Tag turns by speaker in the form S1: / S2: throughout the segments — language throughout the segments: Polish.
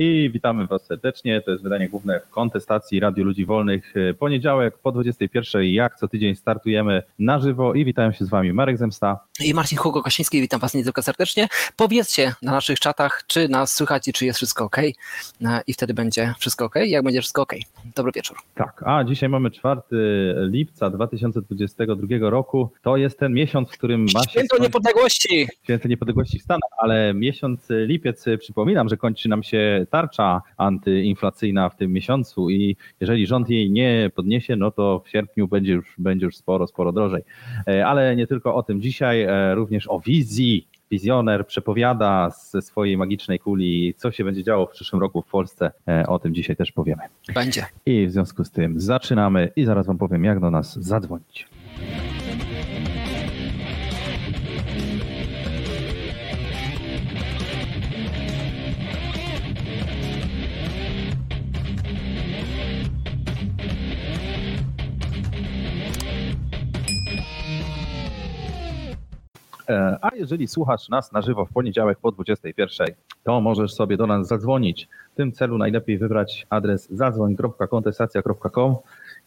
S1: I witamy Was serdecznie. To jest wydanie główne kontestacji Radio Ludzi Wolnych. Poniedziałek po 21. Jak co tydzień startujemy na żywo i witają się z Wami Marek Zemsta
S2: i Marcin Hugo Kosiński. Witam Was nie tylko serdecznie. Powiedzcie na naszych czatach, czy nas słychać i czy jest wszystko ok. I wtedy będzie wszystko ok. Jak będzie wszystko ok. Dobry wieczór.
S1: Tak, a dzisiaj mamy 4 lipca 2022 roku. To jest ten miesiąc, w którym
S2: ma się. Święto Niepodległości!
S1: Święto Niepodległości w Stanach, ale miesiąc lipiec, przypominam, że kończy nam się tarcza antyinflacyjna w tym miesiącu i jeżeli rząd jej nie podniesie, no to w sierpniu będzie już, będzie już sporo, sporo drożej. E, ale nie tylko o tym dzisiaj, e, również o wizji. Wizjoner przepowiada ze swojej magicznej kuli, co się będzie działo w przyszłym roku w Polsce. E, o tym dzisiaj też powiemy.
S2: Będzie.
S1: I w związku z tym zaczynamy i zaraz Wam powiem, jak do nas zadzwonić. A jeżeli słuchasz nas na żywo w poniedziałek po 21, to możesz sobie do nas zadzwonić. W tym celu najlepiej wybrać adres zadzwoń.kontestacja.com.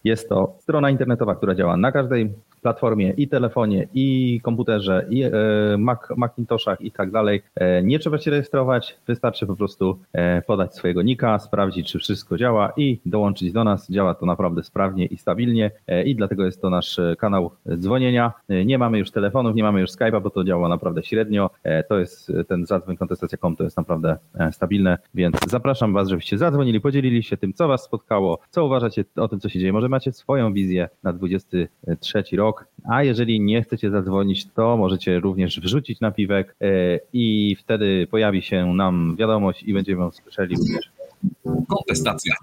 S1: Jest to strona internetowa, która działa na każdej platformie i telefonie, i komputerze, i e, Mac, Macintoshach i tak dalej. E, nie trzeba się rejestrować, wystarczy po prostu e, podać swojego nika, sprawdzić, czy wszystko działa i dołączyć do nas. Działa to naprawdę sprawnie i stabilnie i dlatego jest to nasz kanał dzwonienia. Nie mamy już telefonów, nie mamy już Skype'a, bo to działa naprawdę średnio. To jest ten zadzwoń kontestacja.com, to jest naprawdę stabilne, więc zapraszam Was, żebyście zadzwonili, podzielili się tym, co Was spotkało, co uważacie o tym, co się dzieje. Może macie swoją wizję na 23 rok, rok. A jeżeli nie chcecie zadzwonić, to możecie również wrzucić napiwek e, i wtedy pojawi się nam wiadomość i będziemy ją słyszeli również.
S3: Kontestacja.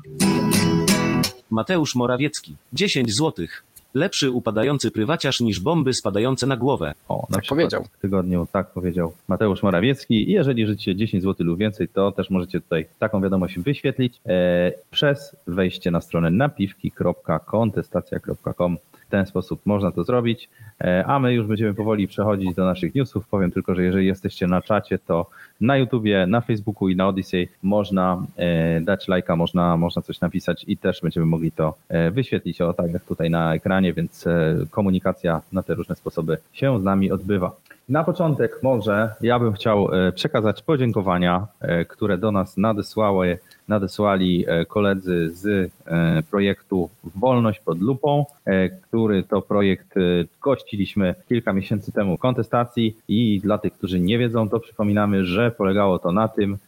S3: Mateusz Morawiecki, 10 złotych. Lepszy upadający prywaciarz niż bomby spadające na głowę.
S1: O, na tak powiedział. W tygodniu tak powiedział Mateusz Morawiecki. I jeżeli życie 10 zł lub więcej, to też możecie tutaj taką wiadomość wyświetlić e, przez wejście na stronę napiwki.kontestacja.com w ten sposób można to zrobić, e, a my już będziemy powoli przechodzić do naszych newsów. Powiem tylko, że jeżeli jesteście na czacie, to na YouTubie, na Facebooku i na Odyssey można e, dać lajka, można, można coś napisać i też będziemy mogli to e, wyświetlić o tak jak tutaj na ekranie, więc komunikacja na te różne sposoby się z nami odbywa. Na początek może ja bym chciał przekazać podziękowania, które do nas nadesłały nadesłali e, koledzy z e, projektu Wolność pod lupą, e, który to projekt gościliśmy kilka miesięcy temu w kontestacji. I dla tych, którzy nie wiedzą, to przypominamy, że polegało to na tym,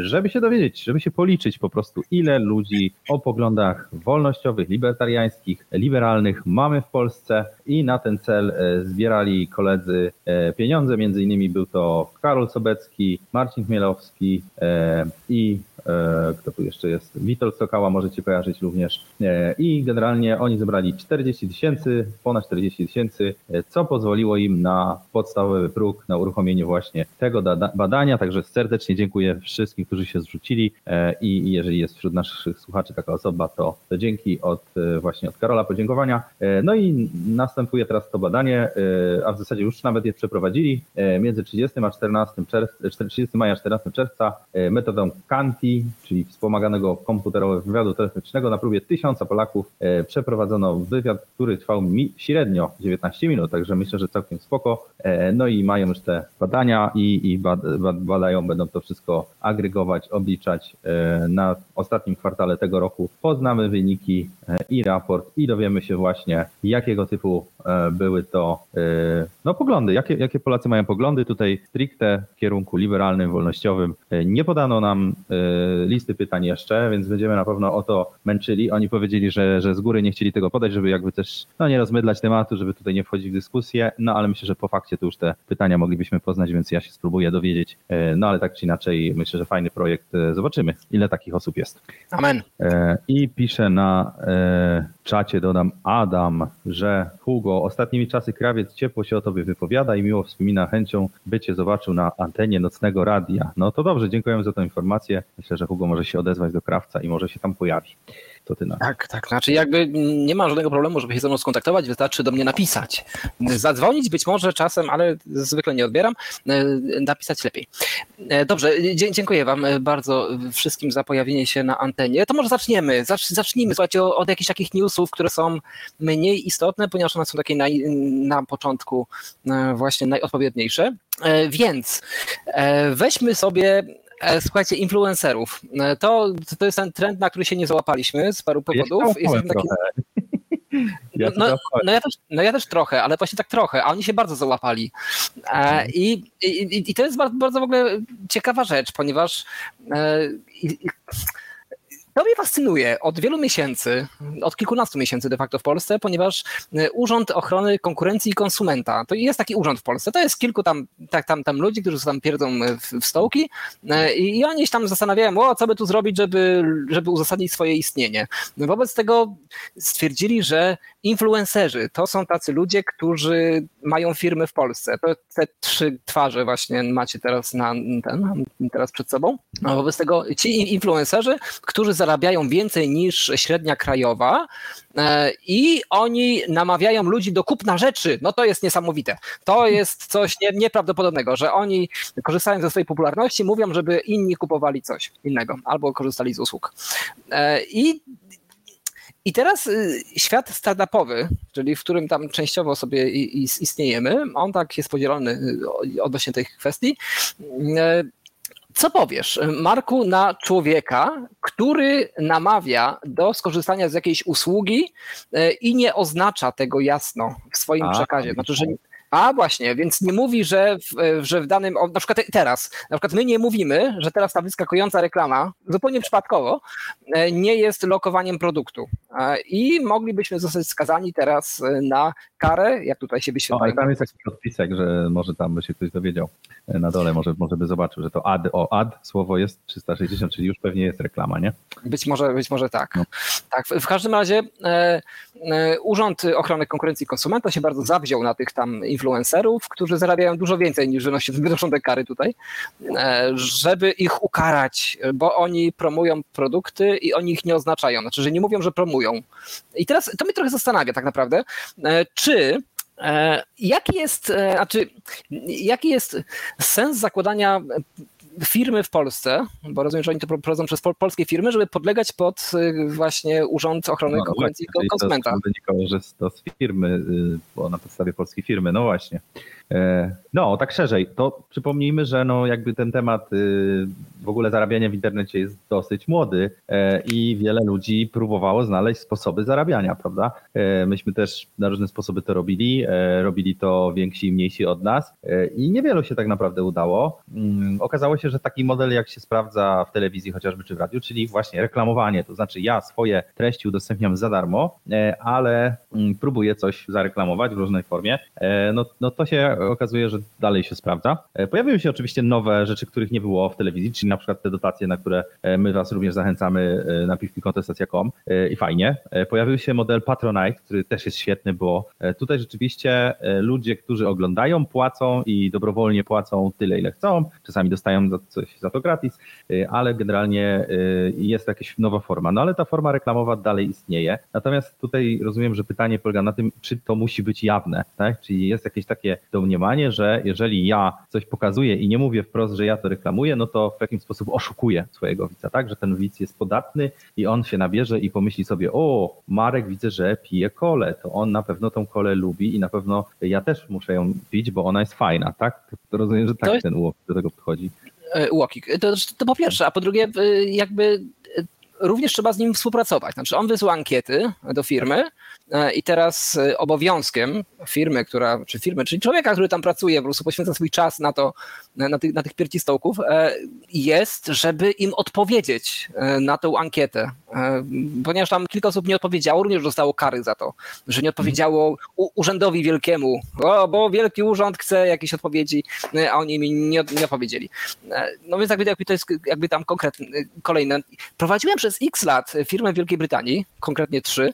S1: żeby się dowiedzieć, żeby się policzyć po prostu, ile ludzi o poglądach wolnościowych, libertariańskich, liberalnych mamy w Polsce. I na ten cel zbierali koledzy pieniądze, między innymi był to Karol Sobecki, Marcin Chmielowski i kto tu jeszcze jest? Witold Sokała możecie kojarzyć również. E, I generalnie oni zebrali 40 tysięcy, ponad 40 tysięcy, e, co pozwoliło im na podstawowy próg, na uruchomienie właśnie tego badania. Także serdecznie dziękuję wszystkim, którzy się zrzucili i jeżeli jest wśród naszych słuchaczy taka osoba, to, to dzięki od właśnie od Karola podziękowania. No i następuje teraz to badanie, a w zasadzie już nawet je przeprowadzili między 30 a 14 czerwca, 30 maja 14 czerwca metodą Kanti czyli wspomaganego komputerowego wywiadu telefonicznego na próbie tysiąca Polaków e, przeprowadzono wywiad, który trwał mi średnio 19 minut, także myślę, że całkiem spoko. E, no i mają już te badania i, i badają, będą to wszystko agregować, obliczać e, na ostatnim kwartale tego roku. Poznamy wyniki i raport i dowiemy się właśnie, jakiego typu były to no, poglądy, jakie, jakie Polacy mają poglądy. Tutaj stricte w kierunku liberalnym, wolnościowym. Nie podano nam listy pytań jeszcze, więc będziemy na pewno o to męczyli. Oni powiedzieli, że, że z góry nie chcieli tego podać, żeby jakby też no, nie rozmydlać tematu, żeby tutaj nie wchodzić w dyskusję, no ale myślę, że po fakcie to już te pytania moglibyśmy poznać, więc ja się spróbuję dowiedzieć. E, no ale tak czy inaczej myślę, że fajny projekt. E, zobaczymy, ile takich osób jest.
S2: Amen.
S1: E, I piszę na czacie, dodam Adam, że Hugo, ostatnimi czasy krawiec ciepło się o tobie wypowiada i miło wspomina chęcią, by cię zobaczył na antenie nocnego radia. No to dobrze, dziękujemy za tę informację. Myślę, że Hugo może się odezwać do krawca i może się tam pojawi. To ty na.
S2: Tak, tak. Znaczy jakby nie ma żadnego problemu, żeby się ze mną skontaktować, wystarczy do mnie napisać. Zadzwonić być może czasem, ale zwykle nie odbieram. E, Napisać lepiej. E, Dobrze, dziękuję wam bardzo wszystkim za pojawienie się na antenie. To może zaczniemy. Zacz, zacznijmy, słuchajcie, od jakichś takich newsów, które są mniej istotne, ponieważ one są takie naj, na początku e, właśnie najodpowiedniejsze. E, Więc e, weźmy sobie E, Słuchajcie, influencerów. E, To, to jest ten trend, na który się nie załapaliśmy z paru powodów. Taki.
S1: Ja
S2: no, no, ja też, no ja też trochę, ale właśnie tak trochę, a oni się bardzo załapali. E, i, i, I to jest bardzo, bardzo w ogóle ciekawa rzecz, ponieważ e, i, to mnie fascynuje od wielu miesięcy, od kilkunastu miesięcy de facto w Polsce, ponieważ e, Urząd Ochrony Konkurencji i Konsumenta, to jest taki urząd w Polsce, to jest kilku tam, tak, tam, tam ludzi, którzy tam pierdzą w, w stołki e, i, i oni się tam zastanawiają, o co by tu zrobić, żeby, żeby uzasadnić swoje istnienie. Wobec tego stwierdzili, że influencerzy to są tacy ludzie, którzy mają firmy w Polsce. To te trzy twarze właśnie macie teraz na ten, teraz przed sobą. Wobec tego ci influencerzy, którzy zarabiają więcej niż średnia krajowa e, i oni namawiają ludzi do kupna rzeczy. No to jest niesamowite. To jest coś nie, nieprawdopodobnego, że oni korzystają ze swojej popularności, mówią, żeby inni kupowali coś innego albo korzystali z usług. E, I i teraz y, świat startupowy, czyli w którym tam częściowo sobie istniejemy, on tak jest podzielony y, odnośnie tych kwestii. Co powiesz, Marku, na człowieka, który namawia do skorzystania z jakiejś usługi y, i nie oznacza tego jasno w swoim
S1: A,
S2: przekazie? Znaczy, że a właśnie, więc nie mówi, że w, że w danym, na przykład teraz, na przykład my nie mówimy, że teraz ta wyskakująca reklama, zupełnie przypadkowo, e, nie jest lokowaniem produktu. E, I moglibyśmy zostać skazani teraz e, na karę, jak tutaj się
S1: No, ale
S2: wyświetla.
S1: tam jest taki podpisek, że może tam by się ktoś dowiedział e, na dole, może, może by zobaczył, że to ad, o ad słowo jest 360, czyli już pewnie jest reklama, nie?
S2: Być może, być może tak.
S1: No.
S2: tak w, w każdym razie e, e, Urząd Ochrony Konkurencji i Konsumenta się bardzo zawziął na tych tam influencerów, którzy zarabiają dużo więcej niż wynoszą te kary tutaj, e, żeby ich ukarać, bo oni promują produkty i oni ich nie oznaczają. Znaczy, że nie mówią, że promują. I teraz to mnie trochę zastanawia tak naprawdę, e, czy e, jaki jest, znaczy, jaki jest sens zakładania firmy w Polsce, bo rozumiem, że oni to prowadzą przez pol- polskie firmy, żeby podlegać pod y, właśnie Urząd Ochrony
S1: No,
S2: Konkurencji i Konsumenta.
S1: To wynikało, że to z firmy, y, bo na podstawie polskiej firmy, no właśnie. E, No, tak szerzej, to przypomnijmy, że no jakby ten temat y, w ogóle zarabiania w internecie jest dosyć młody e, i wiele ludzi próbowało znaleźć sposoby zarabiania, prawda? E, Myśmy też na różne sposoby to robili, robili to więksi i mniejsi od nas i niewielu się tak naprawdę udało. Mm, Okazało się, że taki model jak się sprawdza w telewizji chociażby czy w radiu, czyli właśnie reklamowanie, to znaczy ja swoje treści udostępniam za darmo, ale mm, próbuję coś zareklamować w różnej formie, no, no to się okazuje, że dalej się sprawdza. E, Pojawiły się oczywiście nowe rzeczy, których nie było w telewizji, czyli na przykład te dotacje, na które e, my was również zachęcamy e, na piwpikontestacja.com i fajnie. Pojawił się model Patronite, który też jest świetny, bo tutaj rzeczywiście ludzie, którzy oglądają, płacą i dobrowolnie płacą tyle, ile chcą. Czasami dostają coś za to gratis, ale generalnie jest jakaś nowa forma. No ale ta forma reklamowa dalej istnieje. Natomiast tutaj rozumiem, że pytanie polega na tym, czy to musi być jawne, tak? Czyli jest jakieś takie domniemanie, że jeżeli ja coś pokazuję i nie mówię wprost, że ja to reklamuję, no to w jakiś sposób oszukuję swojego widza, tak? Że ten widz jest podatny i on się nabierze i pomyśli sobie, o, Marek widzę, że pije kolę, to on na pewno tą kolę lubi i na pewno ja też muszę ją pić, bo ona jest fajna, tak? To rozumiem, że tak
S2: jest-
S1: ten łop do tego podchodzi.
S2: E, Łokik. To, to po pierwsze, a po drugie, jakby również trzeba z nim współpracować. Znaczy, on wysłał ankiety do firmy e, i teraz y, obowiązkiem firmy, która, czy firmy, czyli człowieka, który tam pracuje, po prostu poświęca swój czas na to, na, tych, na tych e, jest, żeby im odpowiedzieć e, na tą ankietę. E, Ponieważ tam kilka osób nie odpowiedziało, również dostało kary za to, że nie odpowiedziało urzędowi wielkiemu, o, bo wielki urząd chce jakieś odpowiedzi, a oni mi nie, nie odpowiedzieli. No więc jakby, jakby to jest jakby tam konkretne, kolejne. Prowadziłem przez x lat firmę w Wielkiej Brytanii, konkretnie trzy,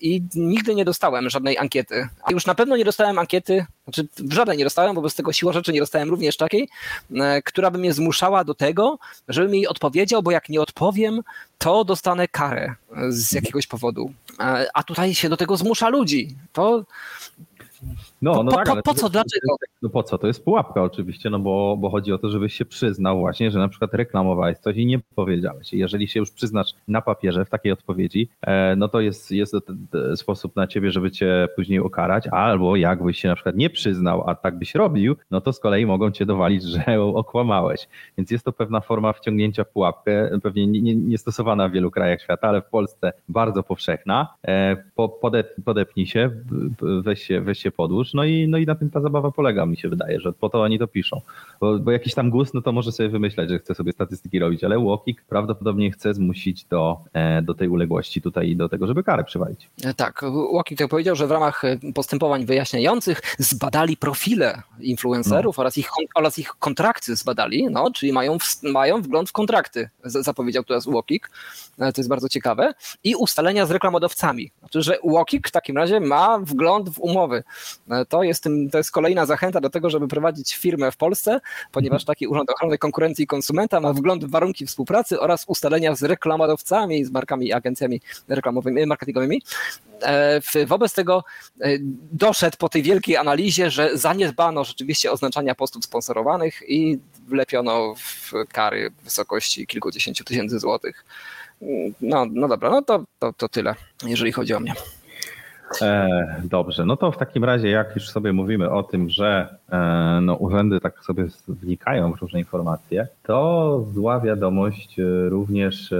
S2: i nigdy nie dostałem żadnej ankiety. A już na pewno nie dostałem ankiety, znaczy żadnej nie dostałem, wobec tego siła rzeczy nie dostałem również takiej, e, która by mnie zmuszała do tego, żebym jej odpowiedział, bo jak nie odpowiem, to dostanę karę z jakiegoś powodu. E, A tutaj się do tego zmusza ludzi. To
S1: No,
S2: Po-
S1: no
S2: po-
S1: tak,
S2: po-
S1: ale
S2: po co? Dlaczego?
S1: No po co? To jest pułapka oczywiście, no bo, bo chodzi o to, żebyś się przyznał właśnie, że na przykład reklamowałeś coś i nie powiedziałeś. Jeżeli się już przyznasz na papierze w takiej odpowiedzi, e, no to jest, jest sposób na ciebie, żeby cię później ukarać, albo jakbyś się na przykład nie przyznał, a tak byś robił, no to z kolei mogą cię dowalić, że okłamałeś. Więc jest to pewna forma wciągnięcia w pułapkę, pewnie nie- nie- niestosowana w wielu krajach świata, ale w Polsce bardzo powszechna. E, Po, pode, podepnij się, weź się, weź się podłóż, no i, no i na tym ta zabawa polega, mi się wydaje, że po to oni to piszą. Bo, bo jakiś tam gust, no to może sobie wymyśleć, że chce sobie statystyki robić, ale Łokik prawdopodobnie chce zmusić do, e, do tej uległości tutaj i do tego, żeby karę przywalić.
S2: E, Tak, Łokik tak powiedział, że w ramach e, postępowań wyjaśniających zbadali profile influencerów oraz, ich, oraz ich kontrakty zbadali, no, czyli mają, w, mają wgląd w kontrakty, zapowiedział teraz Łokik, to jest bardzo ciekawe, i ustalenia z reklamodawcami. Znaczy, że Łokik w takim razie ma wgląd w umowy. To jest, tym, to jest kolejna zachęta do tego, żeby prowadzić firmę w Polsce, ponieważ taki Urząd Ochrony Konkurencji i Konsumenta ma wgląd w warunki współpracy oraz ustalenia z reklamodawcami, z markami i agencjami reklamowymi, marketingowymi. E, Wobec tego e, doszedł po tej wielkiej analizie, że zaniedbano rzeczywiście oznaczania postów sponsorowanych i wlepiono w kary w wysokości kilkudziesięciu tysięcy złotych. No, no dobra, no to, to, to tyle, jeżeli chodzi o mnie.
S1: E, dobrze, no to w takim razie, jak już sobie mówimy o tym, że e, no, urzędy tak sobie wnikają w różne informacje, to zła wiadomość e, również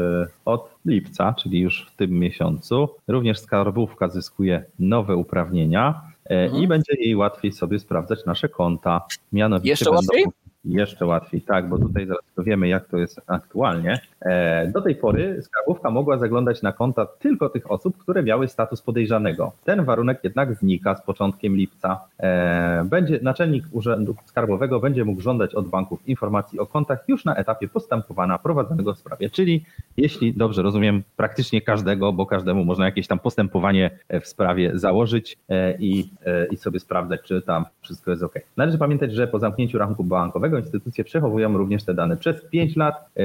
S1: od lipca, czyli już w tym miesiącu, również skarbówka zyskuje nowe uprawnienia
S2: Mhm.
S1: i będzie jej łatwiej sobie sprawdzać nasze konta. Mianowicie
S2: Jeszcze
S1: będą-
S2: łatwiej?
S1: Jeszcze łatwiej, tak, bo tutaj zaraz wiemy, jak to jest aktualnie. E, Do tej pory skarbówka mogła zaglądać na konta tylko tych osób, które miały status podejrzanego. Ten warunek jednak znika z początkiem lipca. E, Będzie naczelnik Urzędu Skarbowego będzie mógł żądać od banków informacji o kontach już na etapie postępowania prowadzonego w sprawie. Czyli jeśli dobrze rozumiem, praktycznie każdego, bo każdemu można jakieś tam postępowanie w sprawie założyć e, i, i sobie sprawdzać, czy tam wszystko jest ok. Należy pamiętać, że po zamknięciu rachunku bankowego instytucje przechowują również te dane przez 5 lat. E,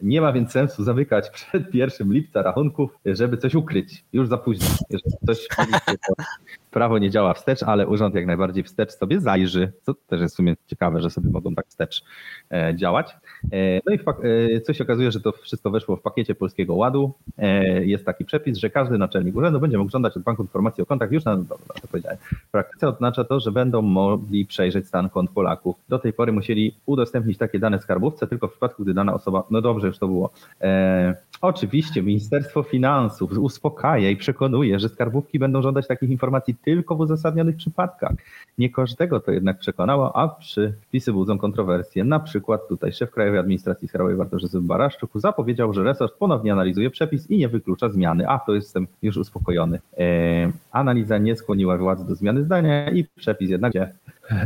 S1: Nie ma więc sensu zamykać przed 1 lipca rachunków, żeby coś ukryć. Już za późno. Jeżeli coś prawo nie działa wstecz, ale urząd jak najbardziej wstecz sobie zajrzy, co też jest w sumie ciekawe, że sobie mogą tak wstecz e, działać. E, No i e, co się okazuje, że to wszystko weszło w pakiecie Polskiego Ładu. Jest taki przepis, że każdy naczelnik urzędu będzie mógł żądać od banku informacji o kontach już na, dobra, to powiedziałem. W praktyce oznacza to, że będą mogli przejrzeć stan kont Polaków. Do tej pory musieli udostępnić takie dane skarbówce tylko w przypadku, gdy dana osoba, no dobrze, już to było. Oczywiście Ministerstwo Finansów uspokaja i przekonuje, że skarbówki będą żądać takich informacji tylko w uzasadnionych przypadkach. Nie każdego to jednak przekonało, a przy wpisy budzą kontrowersje. Na przykład tutaj szef Krajowej Administracji Skarbowej Bartosz Baraszczuk zapowiedział, że resort ponownie analizuje przepis i nie wyklucza zmiany. A, to jestem już uspokojony. E, analiza nie skłoniła władz do zmiany zdania i przepis jednak gdzie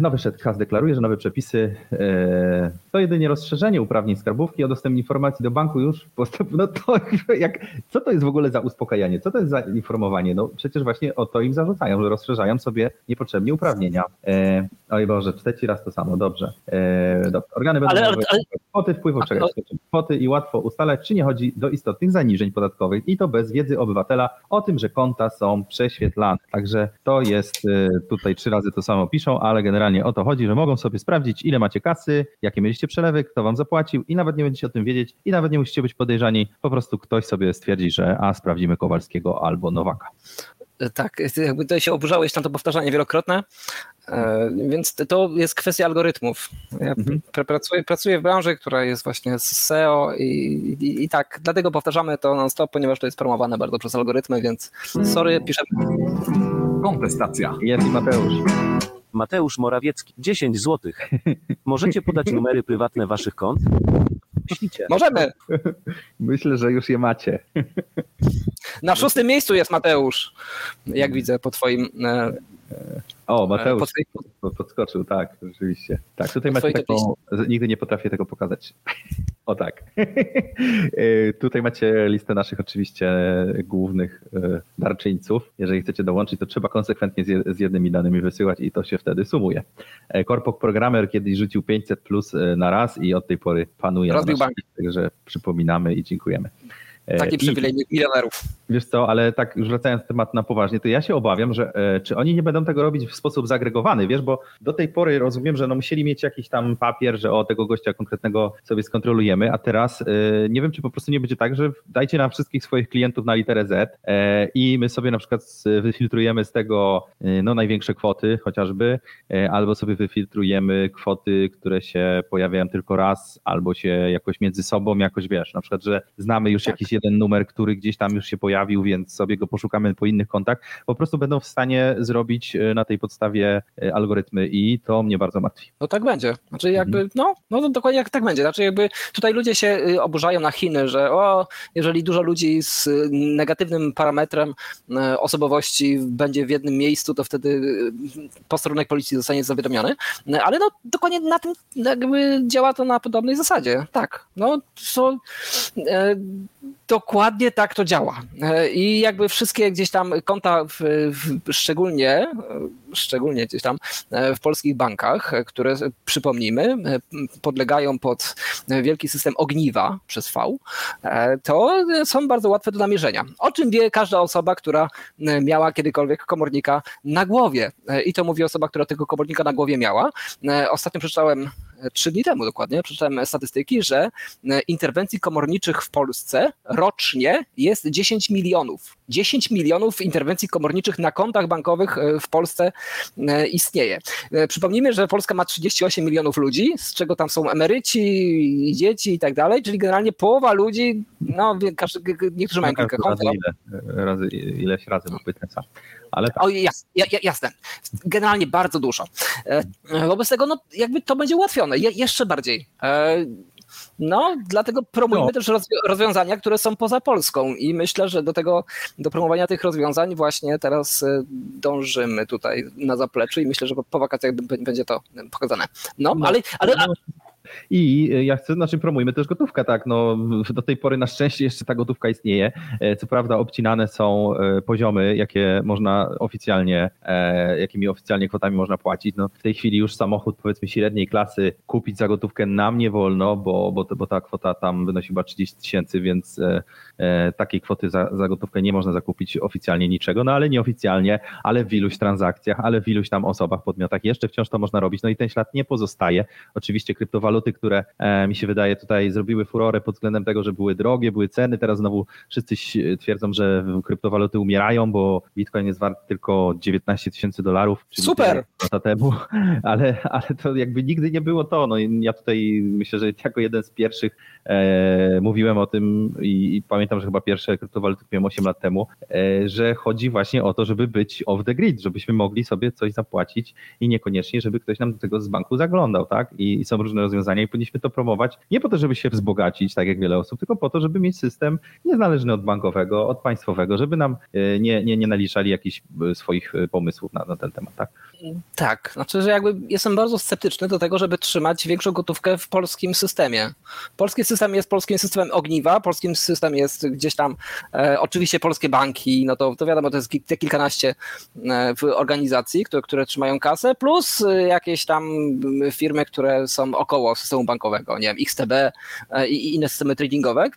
S1: Nowy KAS deklaruje, że nowe przepisy e, to jedynie rozszerzenie uprawnień skarbówki o dostęp informacji do banku już postęp. No to jak, co to jest w ogóle za uspokajanie? Co to jest za informowanie? No przecież właśnie o to im zarzucają, że rozszerzają sobie niepotrzebnie uprawnienia. E, oj Boże, trzeci raz to samo, dobrze. E, dobrze. Organy będą
S2: Ale-
S1: mogły
S2: ale-
S1: kwoty wpływów, czekaj, kwoty i łatwo ustalać, czy nie chodzi do istotnych zaniżeń podatkowych i to bez wiedzy obywatela o tym, że konta są prześwietlane. Także to jest e, tutaj trzy razy to samo piszą, ale generalnie o to chodzi, że mogą sobie sprawdzić, ile macie kasy, jakie mieliście przelewy, kto wam zapłacił i nawet nie będziecie o tym wiedzieć i nawet nie musicie być podejrzani. Po prostu ktoś sobie stwierdzi, że a sprawdzimy Kowalskiego albo Nowaka.
S2: Tak, jakby tutaj się oburzałeś na to powtarzanie wielokrotne, e, więc to jest kwestia algorytmów. Ja
S1: Mhm.
S2: pr- pracuję, pracuję w branży, która jest właśnie z SEO i, i, i tak, dlatego powtarzamy to non-stop, ponieważ to jest promowane bardzo przez algorytmy, więc sorry, piszemy.
S4: Kontestacja.
S1: Jest i Mateusz.
S3: Mateusz Morawiecki, 10 zł. Możecie podać numery prywatne waszych kont? Ślicie.
S2: Możemy!
S1: Myślę, że już je macie.
S2: Na szóstym miejscu jest Mateusz, jak widzę po twoim...
S1: O,
S2: e,
S1: Mateusz
S2: Po twojej,
S1: podskoczył, tak, rzeczywiście. Tak, tutaj macie taką, nigdy nie potrafię tego pokazać. O tak. E, tutaj macie listę naszych oczywiście głównych e, darczyńców. Jeżeli chcecie dołączyć, to trzeba konsekwentnie z jednymi danymi wysyłać i to się wtedy sumuje. Korpok Programmer kiedyś rzucił 500 plus na raz i od tej pory panuje.
S2: Rozbił bank.
S1: Także przypominamy i dziękujemy.
S2: Taki przywilej milionerów.
S1: Wiesz co, ale tak już wracając temat na poważnie, to ja się obawiam, że e, czy oni nie będą tego robić w sposób zagregowany, wiesz, bo do tej pory rozumiem, że no musieli mieć jakiś tam papier, że o tego gościa konkretnego sobie skontrolujemy, a teraz e, nie wiem, czy po prostu nie będzie tak, że dajcie nam wszystkich swoich klientów na literę Z e, i my sobie na przykład wyfiltrujemy z tego no, największe kwoty chociażby, albo sobie wyfiltrujemy kwoty, które się pojawiają tylko raz, albo się jakoś między sobą jakoś, wiesz, na przykład, że znamy już tak. jakiś jeden numer, który gdzieś tam już się pojawił więc sobie go poszukamy po innych kontach, po prostu będą w stanie zrobić e, na tej podstawie e, algorytmy i to mnie bardzo martwi.
S2: No tak będzie. Znaczy jakby, mhm. no, no dokładnie jak tak będzie. Znaczy jakby tutaj ludzie się y, oburzają na Chiny, że o, jeżeli dużo ludzi z negatywnym parametrem e, osobowości będzie w jednym miejscu, to wtedy y, posterunek policji zostanie zawiadomiony. Ale no dokładnie na tym jakby działa to na podobnej zasadzie. Tak. No to dokładnie tak to działa. E, I jakby wszystkie gdzieś tam konta, w, w, szczególnie, e, szczególnie gdzieś tam e, w polskich bankach, które przypomnijmy, podlegają pod wielki system ogniwa przez V, to są bardzo łatwe do namierzenia. O czym wie każda osoba, która miała kiedykolwiek komornika na głowie. I to mówi osoba, która tego komornika na głowie miała. Ostatnio przeczytałem trzy dni temu dokładnie, przeczytałem statystyki, że interwencji komorniczych w Polsce rocznie jest 10 milionów. 10 milionów interwencji komorniczych na kontach bankowych e, w Polscze e, istnieje. E, przypomnijmy, że Polska ma 38 milionów ludzi, z czego tam są emeryci, dzieci i tak dalej, czyli generalnie połowa ludzi, no niektórzy mają kilka kont.
S1: Ile, razy, ileś razy byłby ten sam. Ale tak.
S2: O, jasne, jasne. Generalnie bardzo dużo. Wobec tego, no, jakby to będzie ułatwione, Je, jeszcze bardziej. No, dlatego promujemy no. też rozwiązania, które są poza Polską i myślę, że do tego, do promowania tych rozwiązań właśnie teraz e, dążymy tutaj na zapleczu i myślę, że po wakacjach będzie to pokazane. No, no ale, ale, no.
S1: I e, ja chcę, znaczy promujmy też gotówkę, tak, no do tej pory na szczęście jeszcze ta gotówka istnieje. E, co prawda obcinane są e, poziomy, jakie można oficjalnie, jakimi oficjalnie kwotami można płacić. No, w tej chwili już samochód powiedzmy średniej klasy kupić za gotówkę nam nie wolno, bo, bo, bo ta kwota tam wynosi chyba 30 tysięcy, więc takiej kwoty za, za gotówkę nie można zakupić oficjalnie niczego, no ale nieoficjalnie, ale w iluś transakcjach, ale w iluś tam osobach, podmiotach jeszcze wciąż to można robić. No i ten ślad nie pozostaje. Oczywiście kryptowaluty waluty, które e, mi się wydaje tutaj zrobiły furorę pod względem tego, że były drogie, były ceny. Teraz znowu wszyscy twierdzą, że kryptowaluty umierają, bo Bitcoin jest wart tylko 19 tysięcy dolarów.
S2: Super!
S1: Lata temu, ale, ale to jakby nigdy nie było to. No, ja tutaj myślę, że jako jeden z pierwszych e, mówiłem o tym i, i, pamiętam, że chyba pierwsze kryptowaluty kupiłem 8 lat temu, e, że chodzi właśnie o to, żeby być off the grid, żebyśmy mogli sobie coś zapłacić i niekoniecznie, żeby ktoś nam do tego z banku zaglądał, tak? I, i są różne rozwiązania rozwiązania i powinniśmy to promować nie po to, żeby się wzbogacić, tak jak wiele osób, tylko po to, żeby mieć system niezależny od bankowego, od państwowego, żeby nam e, nie, nie, nie naliczali jakichś e, swoich e, pomysłów na, na ten temat. Tak?
S2: tak, znaczy, że jakby jestem bardzo sceptyczny do tego, żeby trzymać większą gotówkę w polskim systemie. Polski system jest polskim systemem ogniwa, polskim system jest gdzieś tam, e, oczywiście polskie banki, no to, to wiadomo, to jest te kilkanaście e, organizacji, które, które trzymają kasę, plus jakieś tam firmy, które są około systemu bankowego, nie wiem, XTB e, i inne systemy tradingowe,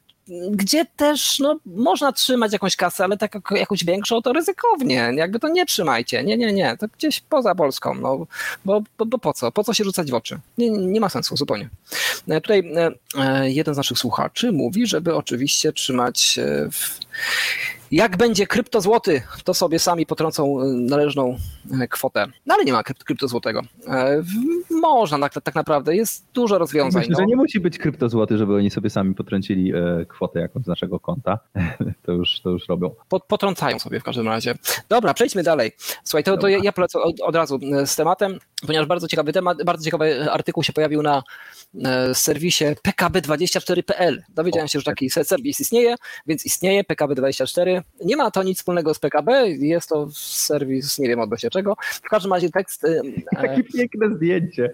S2: gdzie też no, można trzymać jakąś kasę, ale tak jakąś większą to ryzykownie. Jakby to nie trzymajcie. Nie, nie, nie. To gdzieś poza Polską. No, bo, bo, bo po co? Po co się rzucać w oczy? Nie, nie ma sensu zupełnie. E, tutaj e, jeden z naszych słuchaczy mówi, żeby oczywiście trzymać w jak będzie kryptozłoty, to sobie sami potrącą e, należną e, kwotę. No ale nie ma kryptozłotego. E, można tak, tak naprawdę, jest dużo rozwiązań.
S1: Myślę, no. że nie musi być kryptozłoty, żeby oni sobie sami potrącili kwotę jakąś z naszego konta. To już, to już robią.
S2: potrącają sobie w każdym razie. Dobra, przejdźmy dalej. Słuchaj, to, to ja, ja polecę od, od razu z tematem, ponieważ bardzo ciekawy temat, bardzo ciekawy artykuł się pojawił na serwisie pkb24.pl. Dowiedziałem się, że taki serwis istnieje, więc istnieje pkb24 nie ma to nic wspólnego z PKB, jest to serwis, nie wiem odnośnie czego. W każdym razie tekst...
S1: Takie piękne zdjęcie.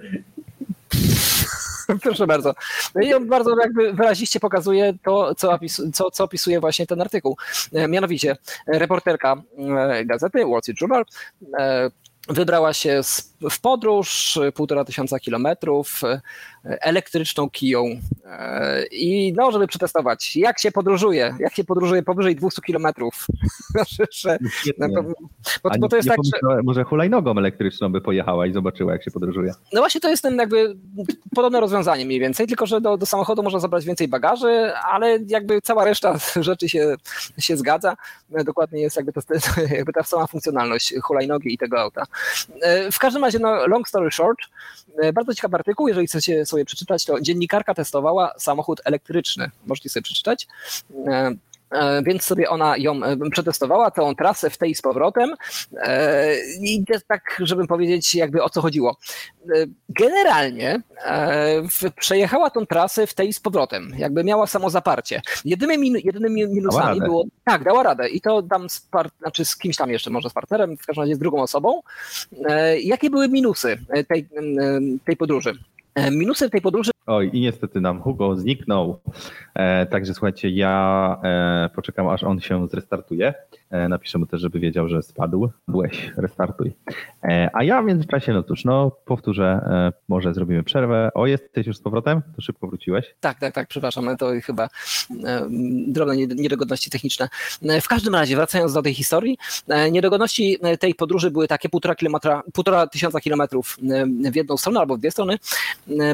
S2: Proszę bardzo. I on bardzo jakby wyraziście pokazuje to, co, opis, co, co opisuje właśnie ten artykuł. E, Mianowicie reporterka e, gazety Wall Street Journal e, wybrała się w podróż e, półtora tysiąca kilometrów e, elektryczną kiją e, i no, żeby przetestować, jak się podróżuje, jak się podróżuje powyżej 200 kilometrów. Znaczy, no, bo, bo, to jest tak, że
S1: Może hulajnogą elektryczną by pojechała i zobaczyła, jak się podróżuje.
S2: No właśnie to jest ten jakby podobne rozwiązanie mniej więcej, tylko że do, do samochodu można zabrać więcej bagaży, ale jakby cała reszta rzeczy się, się zgadza. Dokładnie jest jakby, to, jakby ta sama funkcjonalność hulajnogi i tego auta. W każdym razie, no, long story short, bardzo ciekawy artykuł, jeżeli chcecie sobie przeczytać, to dziennikarka testowała samochód elektryczny. Możecie sobie przeczytać. E, e, Więc sobie ona ją e, przetestowała, tą trasę w tej z powrotem. I tak, żebym powiedzieć, jakby o co chodziło. Generalnie przejechała tą trasę w tej z powrotem, jakby miała samo zaparcie. Jedynymi, jedynymi minusami było. Tak, dała radę. I to dam z, par, znaczy z kimś tam jeszcze, może z partnerem, w każdym razie z drugą osobą. Jakie były minusy tej, tej podróży? E, Minusy tej podróży
S1: Oj, i niestety nam Hugo zniknął. E, także słuchajcie, ja e, poczekam, aż on się zrestartuje. E, napiszę mu też, żeby wiedział, że spadł. Byłeś, restartuj. E, a ja w międzyczasie, no cóż, no powtórzę, e, może zrobimy przerwę. O, jesteś już z powrotem? To szybko wróciłeś.
S2: Tak, tak, tak, przepraszam, to chyba e, drobne nied- niedogodności techniczne. W każdym razie, wracając do tej historii, niedogodności tej podróży były takie półtora, kilometra, półtora tysiąca kilometrów w jedną stronę albo w dwie strony,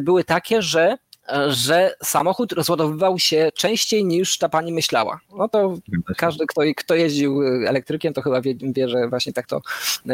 S2: były takie, że e, że samochód rozładowywał się częściej niż ta pani myślała. No to każdy, kto, kto jeździł elektrykiem, to chyba wie, wie, że właśnie tak to,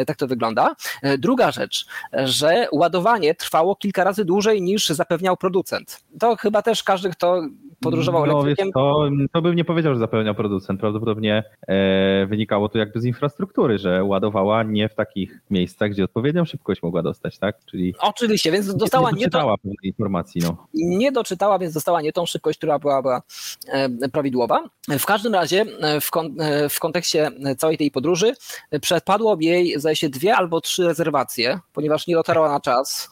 S2: tak to wygląda. Druga rzecz, że ładowanie trwało kilka razy dłużej niż zapewniał producent. To chyba też każdy, kto podróżował
S1: no,
S2: elektrykiem.
S1: To, to bym nie powiedział, że zapełniał producent. Prawdopodobnie e, wynikało to jakby z infrastruktury, że ładowała nie w takich miejscach, gdzie odpowiednią szybkość mogła dostać, tak? Czyli
S2: Oczywiście, więc dostała
S1: nie
S2: nie, to,
S1: pewnej informacji. No.
S2: nie doczytała, więc dostała nie tą szybkość, która była, była e, prawidłowa. W każdym razie e, w, kon, e, w kontekście całej tej podróży przepadło jej, zdaje się, dwie albo trzy rezerwacje, ponieważ nie dotarła na czas,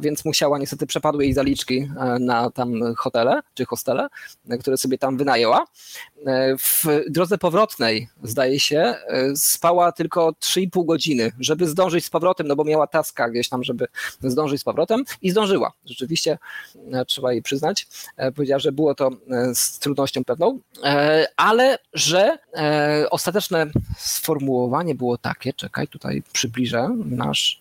S2: więc musiała niestety przepadły jej zaliczki na tam hotele czy hostele, które sobie tam wynajęła. W drodze powrotnej, zdaje się, spała tylko 3,5 godziny, żeby zdążyć z powrotem, no bo miała taska gdzieś tam, żeby zdążyć z powrotem i zdążyła. Rzeczywiście trzeba jej przyznać. E, Powiedziała, że było to e, z trudnością pewną, e, ale że ostateczne sformułowanie było takie, czekaj, tutaj przybliżę nasz.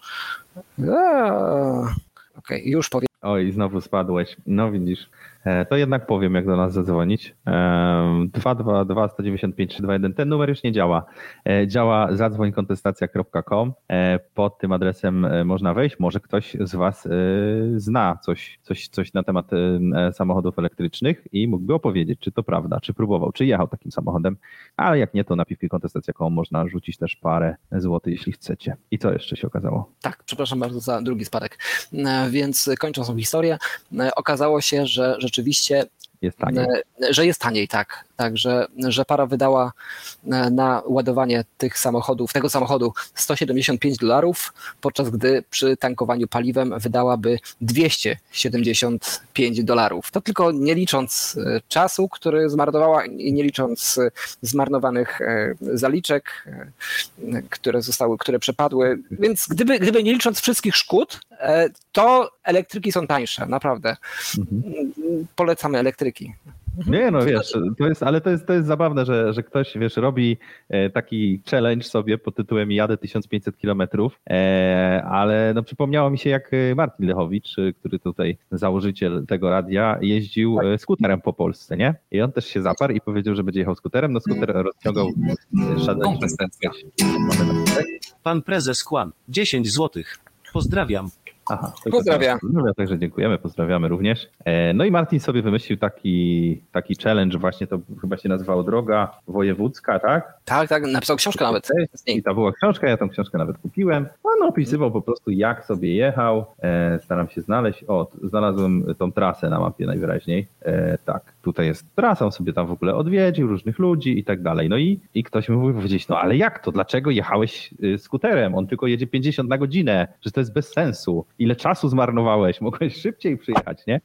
S2: Okej, już powiem.
S1: Oj, znowu spadłeś. No widzisz. E, To jednak powiem, jak do nas zadzwonić. Em, 222 195 321. Ten numer już nie działa. E, Działa zadzwońkontestacja.com. E, Pod tym adresem można wejść. Może ktoś z Was zna coś, coś, coś na temat samochodów elektrycznych i mógłby opowiedzieć, czy to prawda, czy próbował, czy jechał takim samochodem. Ale jak nie, to na piwkikontestacja.com można rzucić też parę złotych, jeśli chcecie. I co jeszcze się okazało?
S2: Tak, przepraszam bardzo za drugi spadek. Więc kończąc tą historię, okazało się, że rzeczywiście
S1: Jest.
S2: E, Że jest taniej, tak. Tak że, że para wydała e, na ładowanie tych samochodów, tego samochodu 175 dolarów, podczas gdy przy tankowaniu paliwem wydałaby 275 dolarów. To tylko nie licząc e, czasu, który zmarnowała i nie licząc e, zmarnowanych zaliczek, które zostały, które przepadły. Więc gdyby, gdyby nie licząc wszystkich szkód, to elektryki są tańsze, naprawdę.
S1: Mhm.
S2: Polecamy elektryki.
S1: Nie, no wiesz, to jest, ale to jest, to jest zabawne, że, że ktoś, wiesz, robi e, taki challenge sobie pod tytułem jadę 1500 kilometrów, e, ale no przypomniało mi się jak e, Martin Lechowicz, który tutaj założyciel tego radia, jeździł skuterem po Polsce, nie? I on też się zaparł i powiedział, że będzie jechał skuterem, no skuter rozciągał.
S4: Kontestacja.
S3: Pan prezes Kłan, 10 złotych. Pozdrawiam.
S1: Aha,
S2: Pozdrawiam.
S1: Pozdrawiam, także dziękujemy, pozdrawiamy również. E, No i Martin sobie wymyślił taki, taki challenge, właśnie to chyba się nazywało Droga Wojewódzka, tak?
S2: Tak, tak, napisał książkę nawet
S1: I to była książka, ja tą książkę nawet kupiłem. On opisywał po prostu, jak sobie jechał. E, staram się znaleźć. O, znalazłem tą trasę na mapie najwyraźniej. E, tak, tutaj jest trasa, on sobie tam w ogóle odwiedził różnych ludzi i tak dalej. No i, i ktoś mi mówi powiedzieć, no ale jak to? Dlaczego jechałeś y, skuterem? On tylko jedzie 50 na godzinę, że to jest bez sensu. Ile czasu zmarnowałeś? Mogłeś szybciej przyjechać, nie?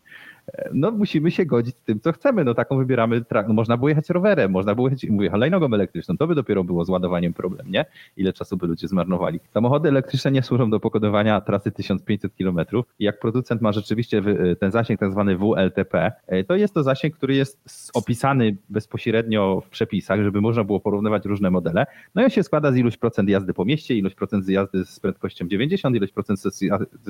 S1: No musimy się godzić z tym, co chcemy. No taką wybieramy, no, można było jechać rowerem, można było jechać, mówię, hulajnogą elektryczną, to by dopiero było z ładowaniem problem, nie? Ile czasu by ludzie zmarnowali. Samochody elektryczne nie służą do pokonywania trasy 1500 km. Jak producent ma rzeczywiście ten zasięg tak zwany WLTP, e, to jest to zasięg, który jest opisany bezpośrednio w przepisach, żeby można było porównywać różne modele. No i on się składa z ilość procent jazdy po mieście, ilość procent jazdy z prędkością 90, ilość procent z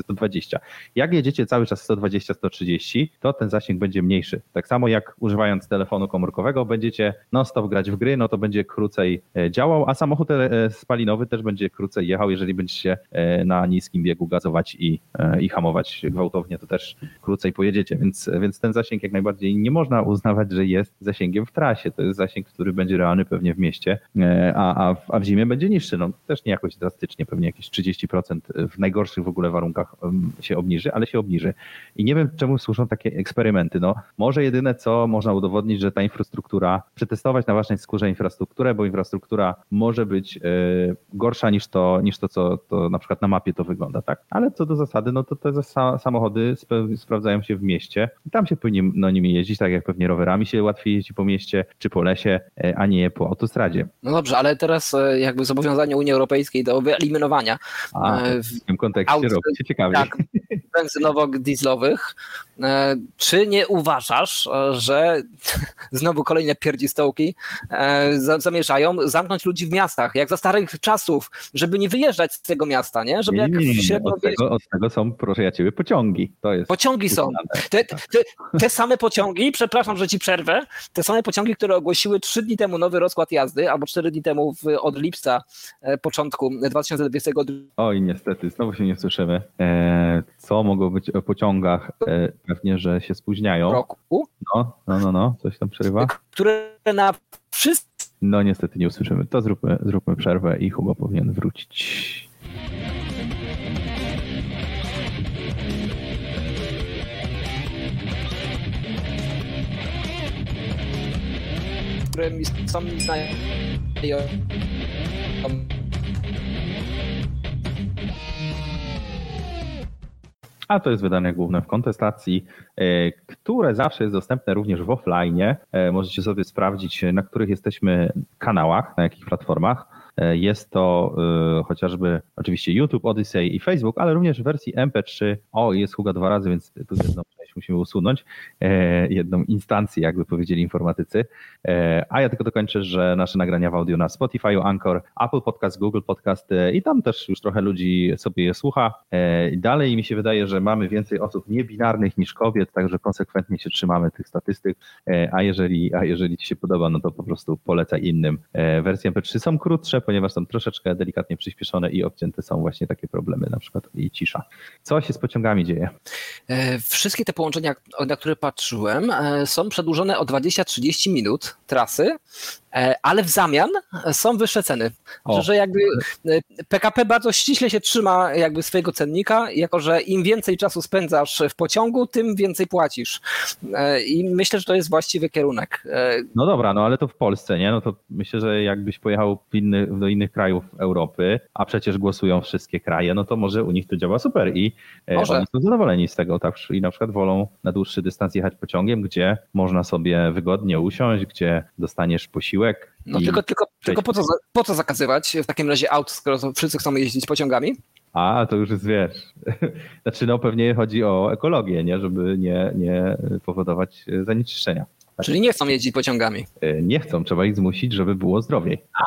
S1: 120. Jak jedziecie cały czas 120-130, to ten zasięg będzie mniejszy. Tak samo jak używając telefonu komórkowego będziecie non-stop grać w gry, no to będzie krócej e, działał, a samochód e, spalinowy też będzie krócej jechał, jeżeli będziecie e, na niskim biegu gazować i, i hamować gwałtownie, to też krócej pojedziecie, więc, więc ten zasięg jak najbardziej nie można uznawać, że jest zasięgiem w trasie. To jest zasięg, który będzie realny pewnie w mieście, a, a, w, a w zimie będzie niższy. No też nie jakoś drastycznie, pewnie jakieś 30% w najgorszych w ogóle warunkach się obniży, ale się obniży. I nie wiem, czemu służą takie eksperymenty. No, może jedyne co można udowodnić, że ta infrastruktura, przetestować na własnej skórze infrastrukturę, bo infrastruktura może być y, gorsza niż to, niż to, co to na przykład na mapie to wygląda, tak? Ale co do zasady, no to te samochody sprawdzają się w mieście i tam się powinni no, nimi jeździć, tak jak pewnie rowerami się łatwiej jeździ po mieście czy po lesie, y, a nie po autostradzie.
S2: No dobrze, ale teraz y, jakby zobowiązanie Unii Europejskiej do wyeliminowania
S1: a, w tym kontekście aut, robi się ciekawie. Tak,
S2: benzynowo-dieslowych czy nie uważasz, że znowu kolejne pierdzistołki e, zamierzają zamknąć ludzi w miastach, jak za starych czasów, żeby nie wyjeżdżać z tego miasta, nie? Żeby
S1: nie, nie, nie, Od, tego, od tego są, proszę ja ciebie, pociągi. To jest
S2: pociągi są. Te, te, te, same pociągi, przepraszam, że ci przerwę, te same pociągi, które ogłosiły trzy dni temu nowy rozkład jazdy, albo cztery dni temu w, od lipca, e, początku 2022.
S1: Oj, niestety, znowu się nie słyszymy. E, co mogło być o pociągach? pewnie, że się spóźniają.
S2: Roku?
S1: No, no, no, no, coś tam przerywa.
S2: Które na wszystkie.
S1: No niestety nie usłyszymy. To zróbmy, zróbmy przerwę i Hugo powinien wrócić.
S2: Które mi są
S1: a to jest wydanie główne w kontestacji, e, które zawsze jest dostępne również w offline. E, możecie sobie sprawdzić, na których jesteśmy kanałach, na jakich platformach. E, jest to chociażby oczywiście YouTube, Odyssey i Facebook, ale również w wersji MP3. O, jest Huga dwa razy, więc tu jedną musimy usunąć, e, jedną instancję, jakby powiedzieli informatycy. E, a ja tylko dokończę, że nasze nagrania w audio na Spotify, Anchor, Apple Podcast, Google Podcast e, i tam też już trochę ludzi sobie je słucha. Dalej mi się wydaje, że mamy więcej osób niebinarnych niż kobiet, także konsekwentnie się trzymamy tych statystyk, a jeżeli, a jeżeli Ci się podoba, no to po prostu polecaj innym. Wersje MP3 są krótsze, ponieważ są troszeczkę delikatnie przyspieszone i obcięte są właśnie takie problemy, na przykład i cisza. Co się z pociągami dzieje?
S2: Wszystkie te połączenia, na które patrzyłem, e, są przedłużone o 20-30 minut trasy, e, ale w zamian są wyższe ceny. O. Że jakby PKP e, bardzo ściśle się trzyma jakby swojego cennika, jako że im więcej czasu spędzasz w pociągu, tym więcej płacisz. I myślę, że to jest właściwy kierunek.
S1: No dobra, no ale to w Polsce, nie? No to myślę, że jakbyś pojechał inny, do innych krajów Europy, a przecież głosują wszystkie kraje, no to może u nich to działa super i może. oni są zadowoleni z tego, tak? I na przykład wolą na dłuższy dystans jechać pociągiem, gdzie można sobie wygodnie usiąść, gdzie dostaniesz posiłek.
S2: No tylko, tylko, tylko po, co, po co zakazywać w takim razie aut, skoro wszyscy chcą jeździć pociągami?
S1: A, to już jest, wiesz, znaczy no pewnie chodzi o ekologię, nie, żeby nie, nie powodować zanieczyszczenia.
S2: Tak. Czyli nie chcą jeździć pociągami?
S1: E, nie chcą, trzeba ich zmusić, żeby było zdrowiej.
S2: A,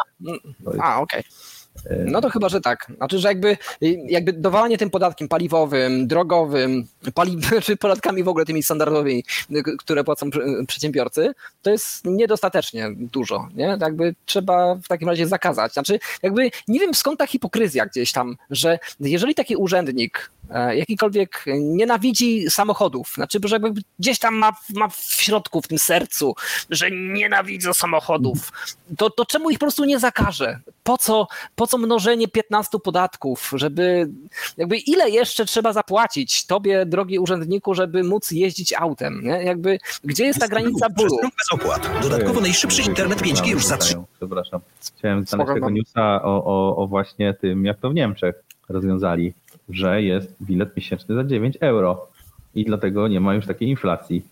S2: a okej. Okay. No to chyba, że tak. Znaczy, że jakby, jakby dowalanie tym podatkiem paliwowym, drogowym, pali, czy podatkami w ogóle tymi standardowymi, które płacą przedsiębiorcy, to jest niedostatecznie dużo. Nie? Jakby trzeba w takim razie zakazać. Znaczy, jakby nie wiem skąd ta hipokryzja gdzieś tam, że jeżeli taki urzędnik jakikolwiek nienawidzi samochodów, znaczy, że jakby gdzieś tam ma, ma w środku, w tym sercu, że nienawidzą samochodów, to, to czemu ich po prostu nie zakaże? Po co, po co mnożenie 15 podatków, żeby jakby ile jeszcze trzeba zapłacić tobie, drogi urzędniku, żeby móc jeździć autem? Nie? Jakby, gdzie jest ta granica bólu?
S5: Bez opłat. Dodatkowo najszybszy internet 5G już za 3
S1: Przepraszam. Chciałem znaleźć tego
S2: mam.
S1: newsa o, o, o właśnie tym, jak to w Niemczech rozwiązali, że jest bilet miesięczny za 9 euro i dlatego nie ma już takiej inflacji.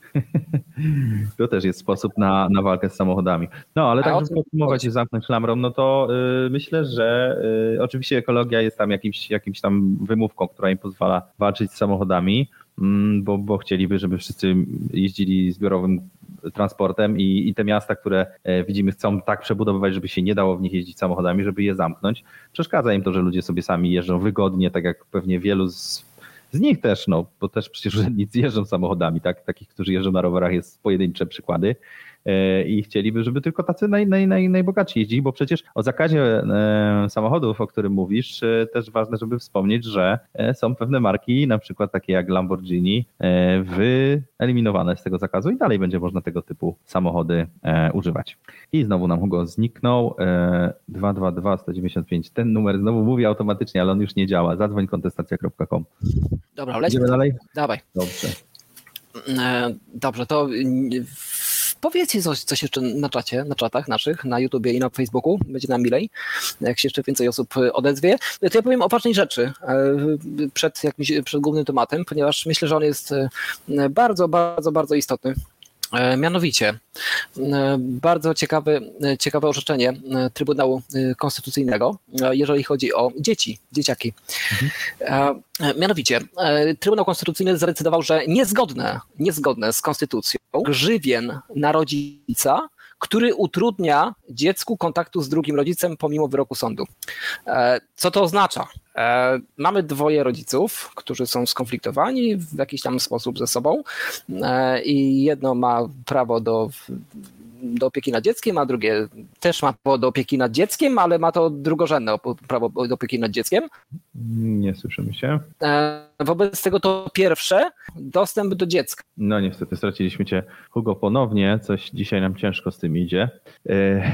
S1: to też jest sposób na, na walkę z samochodami. No, ale
S2: A
S1: tak, żeby podsumować i zamknąć klamrą, no to y, myślę, że y, oczywiście ekologia jest tam jakimś, jakimś tam wymówką, która im pozwala walczyć z samochodami, mm, bo, bo chcieliby, żeby wszyscy jeździli zbiorowym transportem i, i te miasta, które e, widzimy chcą tak przebudowywać, żeby się nie dało w nich jeździć samochodami, żeby je zamknąć. Przeszkadza im to, że ludzie sobie sami jeżdżą wygodnie, tak jak pewnie wielu z, z nich też, no bo też przecież urzędnicy jeżdżą samochodami, tak? Takich, którzy jeżdżą na rowerach jest pojedyncze przykłady i chcieliby, żeby tylko tacy naj, naj, naj, najbogatsi jeździli, bo przecież o zakazie e, samochodów, o którym mówisz, e, też ważne, żeby wspomnieć, że e, są pewne marki, na przykład takie jak Lamborghini, e, wyeliminowane z tego zakazu i dalej będzie można tego typu samochody e, używać. I znowu nam Hugo zniknął. E, 222 195. Ten numer znowu mówi automatycznie, ale on już nie działa. Zadzwoń kontestacja.com.
S2: Dobra.
S1: Idziemy dalej?
S2: Dawaj.
S1: Dobrze.
S2: E, Dobrze, to powiedzcie coś, coś jeszcze na czacie, na czatach naszych, na YouTubie i na Facebooku, będzie nam milej, jak się jeszcze więcej osób e, odezwie. To ja powiem o ważnej rzeczy e, przed, jakimś, przed głównym tematem, ponieważ myślę, że on jest e, bardzo, bardzo, bardzo istotny. E, Mianowicie, e, bardzo ciekawe, e, ciekawe orzeczenie Trybunału Konstytucyjnego, jeżeli chodzi o dzieci, dzieciaki. E, Mianowicie, Trybunał Konstytucyjny zadecydował, że niezgodne, niezgodne z konstytucją grzywien na rodzica, który utrudnia dziecku kontaktu z drugim rodzicem pomimo wyroku sądu. E, Co to oznacza? E, Mamy dwoje rodziców, którzy są skonfliktowani w jakiś tam sposób ze sobą e, i jedno ma prawo do, do opieki nad dzieckiem, a drugie też ma prawo do opieki nad dzieckiem, ale ma to drugorzędne prawo do opieki nad dzieckiem.
S1: Nie słyszymy się.
S2: E, Wobec tego to pierwsze, dostęp do dziecka.
S1: No niestety straciliśmy cię, Hugo, ponownie. Coś dzisiaj nam ciężko z tym idzie. E,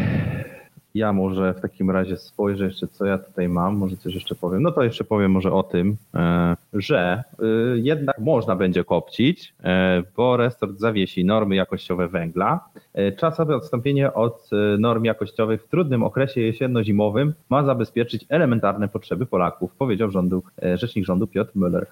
S1: Ja może w takim razie spojrzę jeszcze, co ja tutaj mam. Może coś jeszcze powiem. No to jeszcze powiem może o tym, e, że e, jednak można będzie kopcić, e, bo resort zawiesi normy jakościowe węgla. Czasowe odstąpienie od norm jakościowych w trudnym okresie jesienno-zimowym ma zabezpieczyć elementarne potrzeby Polaków, powiedział rządu, rzecznik rządu Piotr Müller.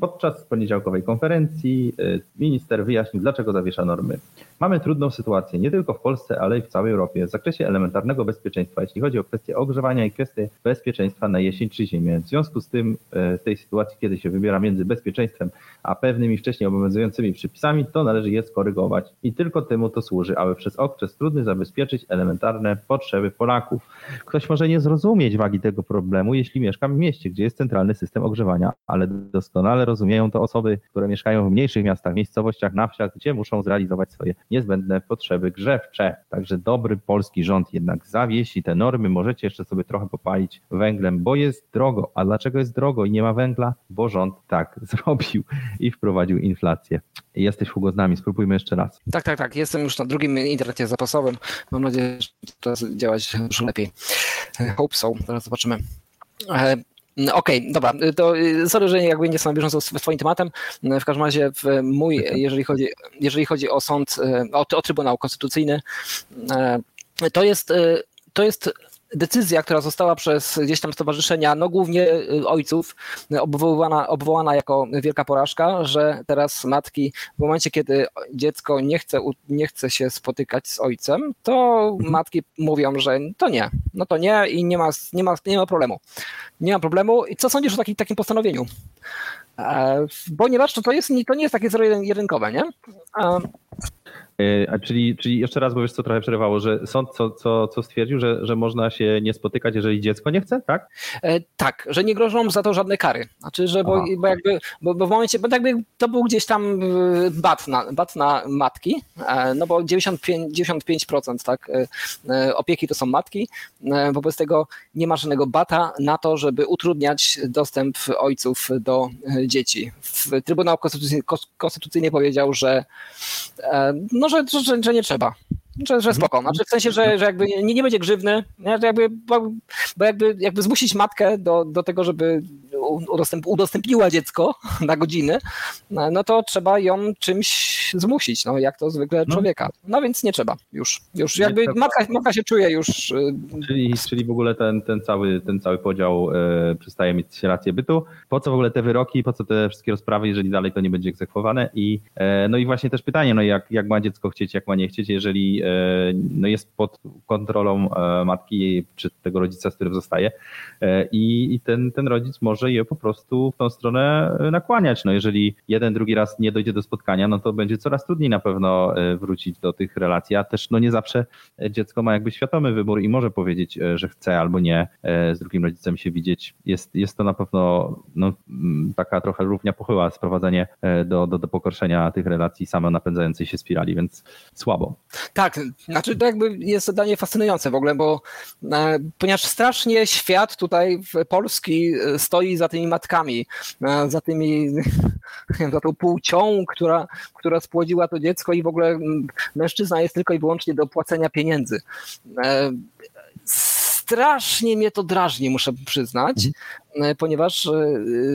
S1: Podczas poniedziałkowej konferencji minister wyjaśnił, dlaczego zawiesza normy. Mamy trudną sytuację nie tylko w Polsce, ale i w całej Europie w zakresie elementarnego bezpieczeństwa, jeśli chodzi o kwestie ogrzewania i kwestie bezpieczeństwa na jesień czy ziemię. W związku z tym, e, w tej sytuacji, kiedy się wybiera między bezpieczeństwem a pewnymi wcześniej obowiązującymi przepisami, to należy je skorygować. I tylko temu to służy, aby przez okres trudny zabezpieczyć elementarne potrzeby Polaków. Ktoś może nie zrozumieć wagi tego problemu, jeśli mieszka w mieście, gdzie jest centralny system ogrzewania, ale doskonale rozumieją to osoby, które mieszkają w mniejszych miastach, miejscowościach, na wsiach, gdzie muszą zrealizować swoje niezbędne potrzeby grzewcze. Także dobry polski rząd jednak zawiesi te normy. Możecie jeszcze sobie trochę popalić węglem, bo jest drogo. A dlaczego jest drogo i nie ma węgla? Bo rząd tak zrobił i wprowadził inflację. Jesteś Hugo z nami, spróbujmy jeszcze raz.
S2: Tak, tak, tak. Jestem już na drugim internecie zapasowym. Mam nadzieję, że teraz działać już lepiej. Hope so. Teraz zobaczymy. E, Okej, dobra, to y, sorry, że jakby nie jestem na bieżąco z twoim tematem. W każdym razie mój, jeżeli chodzi, jeżeli chodzi o sąd, e, o, o Trybunał Konstytucyjny, e, to jest, e, to jest decyzja, która została przez gdzieś tam stowarzyszenia, no głównie y, ojców, y, obwoływana, obwołana jako wielka porażka, że teraz matki w momencie, kiedy dziecko nie chce, nie chce się spotykać z ojcem, to matki mówią, że to nie, no to nie i nie ma, nie ma, nie ma problemu. Nie ma problemu. I co sądzisz o taki, takim postanowieniu? E, Ponieważ to, to, jest, to nie jest takie zero-jedynkowe, nie? E,
S1: A czyli, czyli jeszcze raz, bo wiesz co trochę przerywało, że sąd co, co, co stwierdził, że, że można się nie spotykać, jeżeli dziecko nie chce, tak?
S2: E, tak, że nie grożą za to żadne kary. Znaczy, że bo, bo jakby, bo, bo, w momencie, bo jakby to był gdzieś tam bat na, bat na matki, e, no bo 95, 95% tak, e, opieki to są matki, wobec tego nie ma żadnego bata na to, żeby utrudniać dostęp ojców do dzieci. Trybunał Konstytucyjny, Konstytucyjny powiedział, że, no, że, że, że nie trzeba. Że, że spoko. Znaczy w sensie, że, że jakby nie, nie będzie grzywny, nie? Że jakby, bo, bo jakby, jakby zmusić matkę do, do tego, żeby udostęp, udostępniła dziecko na godziny, no to trzeba ją czymś zmusić, no jak to zwykle no. człowieka. No więc nie trzeba już. Już jakby matka, matka się czuje już... Y,
S1: czyli, czyli w ogóle ten, ten, cały, ten cały podział e, przestaje mieć rację bytu. Po co w ogóle te wyroki, po co te wszystkie rozprawy, jeżeli dalej to nie będzie egzekwowane i e, no i właśnie też pytanie, no jak, jak ma dziecko chcieć, jak ma nie chcieć, jeżeli e, no jest pod kontrolą matki czy tego rodzica, z którym zostaje i, i ten, ten rodzic może je po prostu w tą stronę nakłaniać. No jeżeli jeden, drugi raz nie dojdzie do spotkania, no to będzie coraz trudniej na pewno e, wrócić do tych relacji, a też no nie zawsze dziecko ma jakby świadomy wybór i może powiedzieć, e, że chce albo nie e, z drugim rodzicem się widzieć. Jest, jest to na pewno no, taka trochę równia pochyła sprowadzenie do, do, do tych relacji samo napędzającej się spirali, więc słabo.
S2: Tak, znaczy to jakby jest zadanie fascynujące w ogóle, bo ponieważ strasznie świat tutaj polski stoi za tymi matkami, za tymi, za tą płcią, która, która spłodziła to dziecko i w ogóle mm, mężczyzna jest tylko i wyłącznie do płacenia pieniędzy. E, strasznie mnie to drażni, muszę przyznać, mhm. ponieważ e,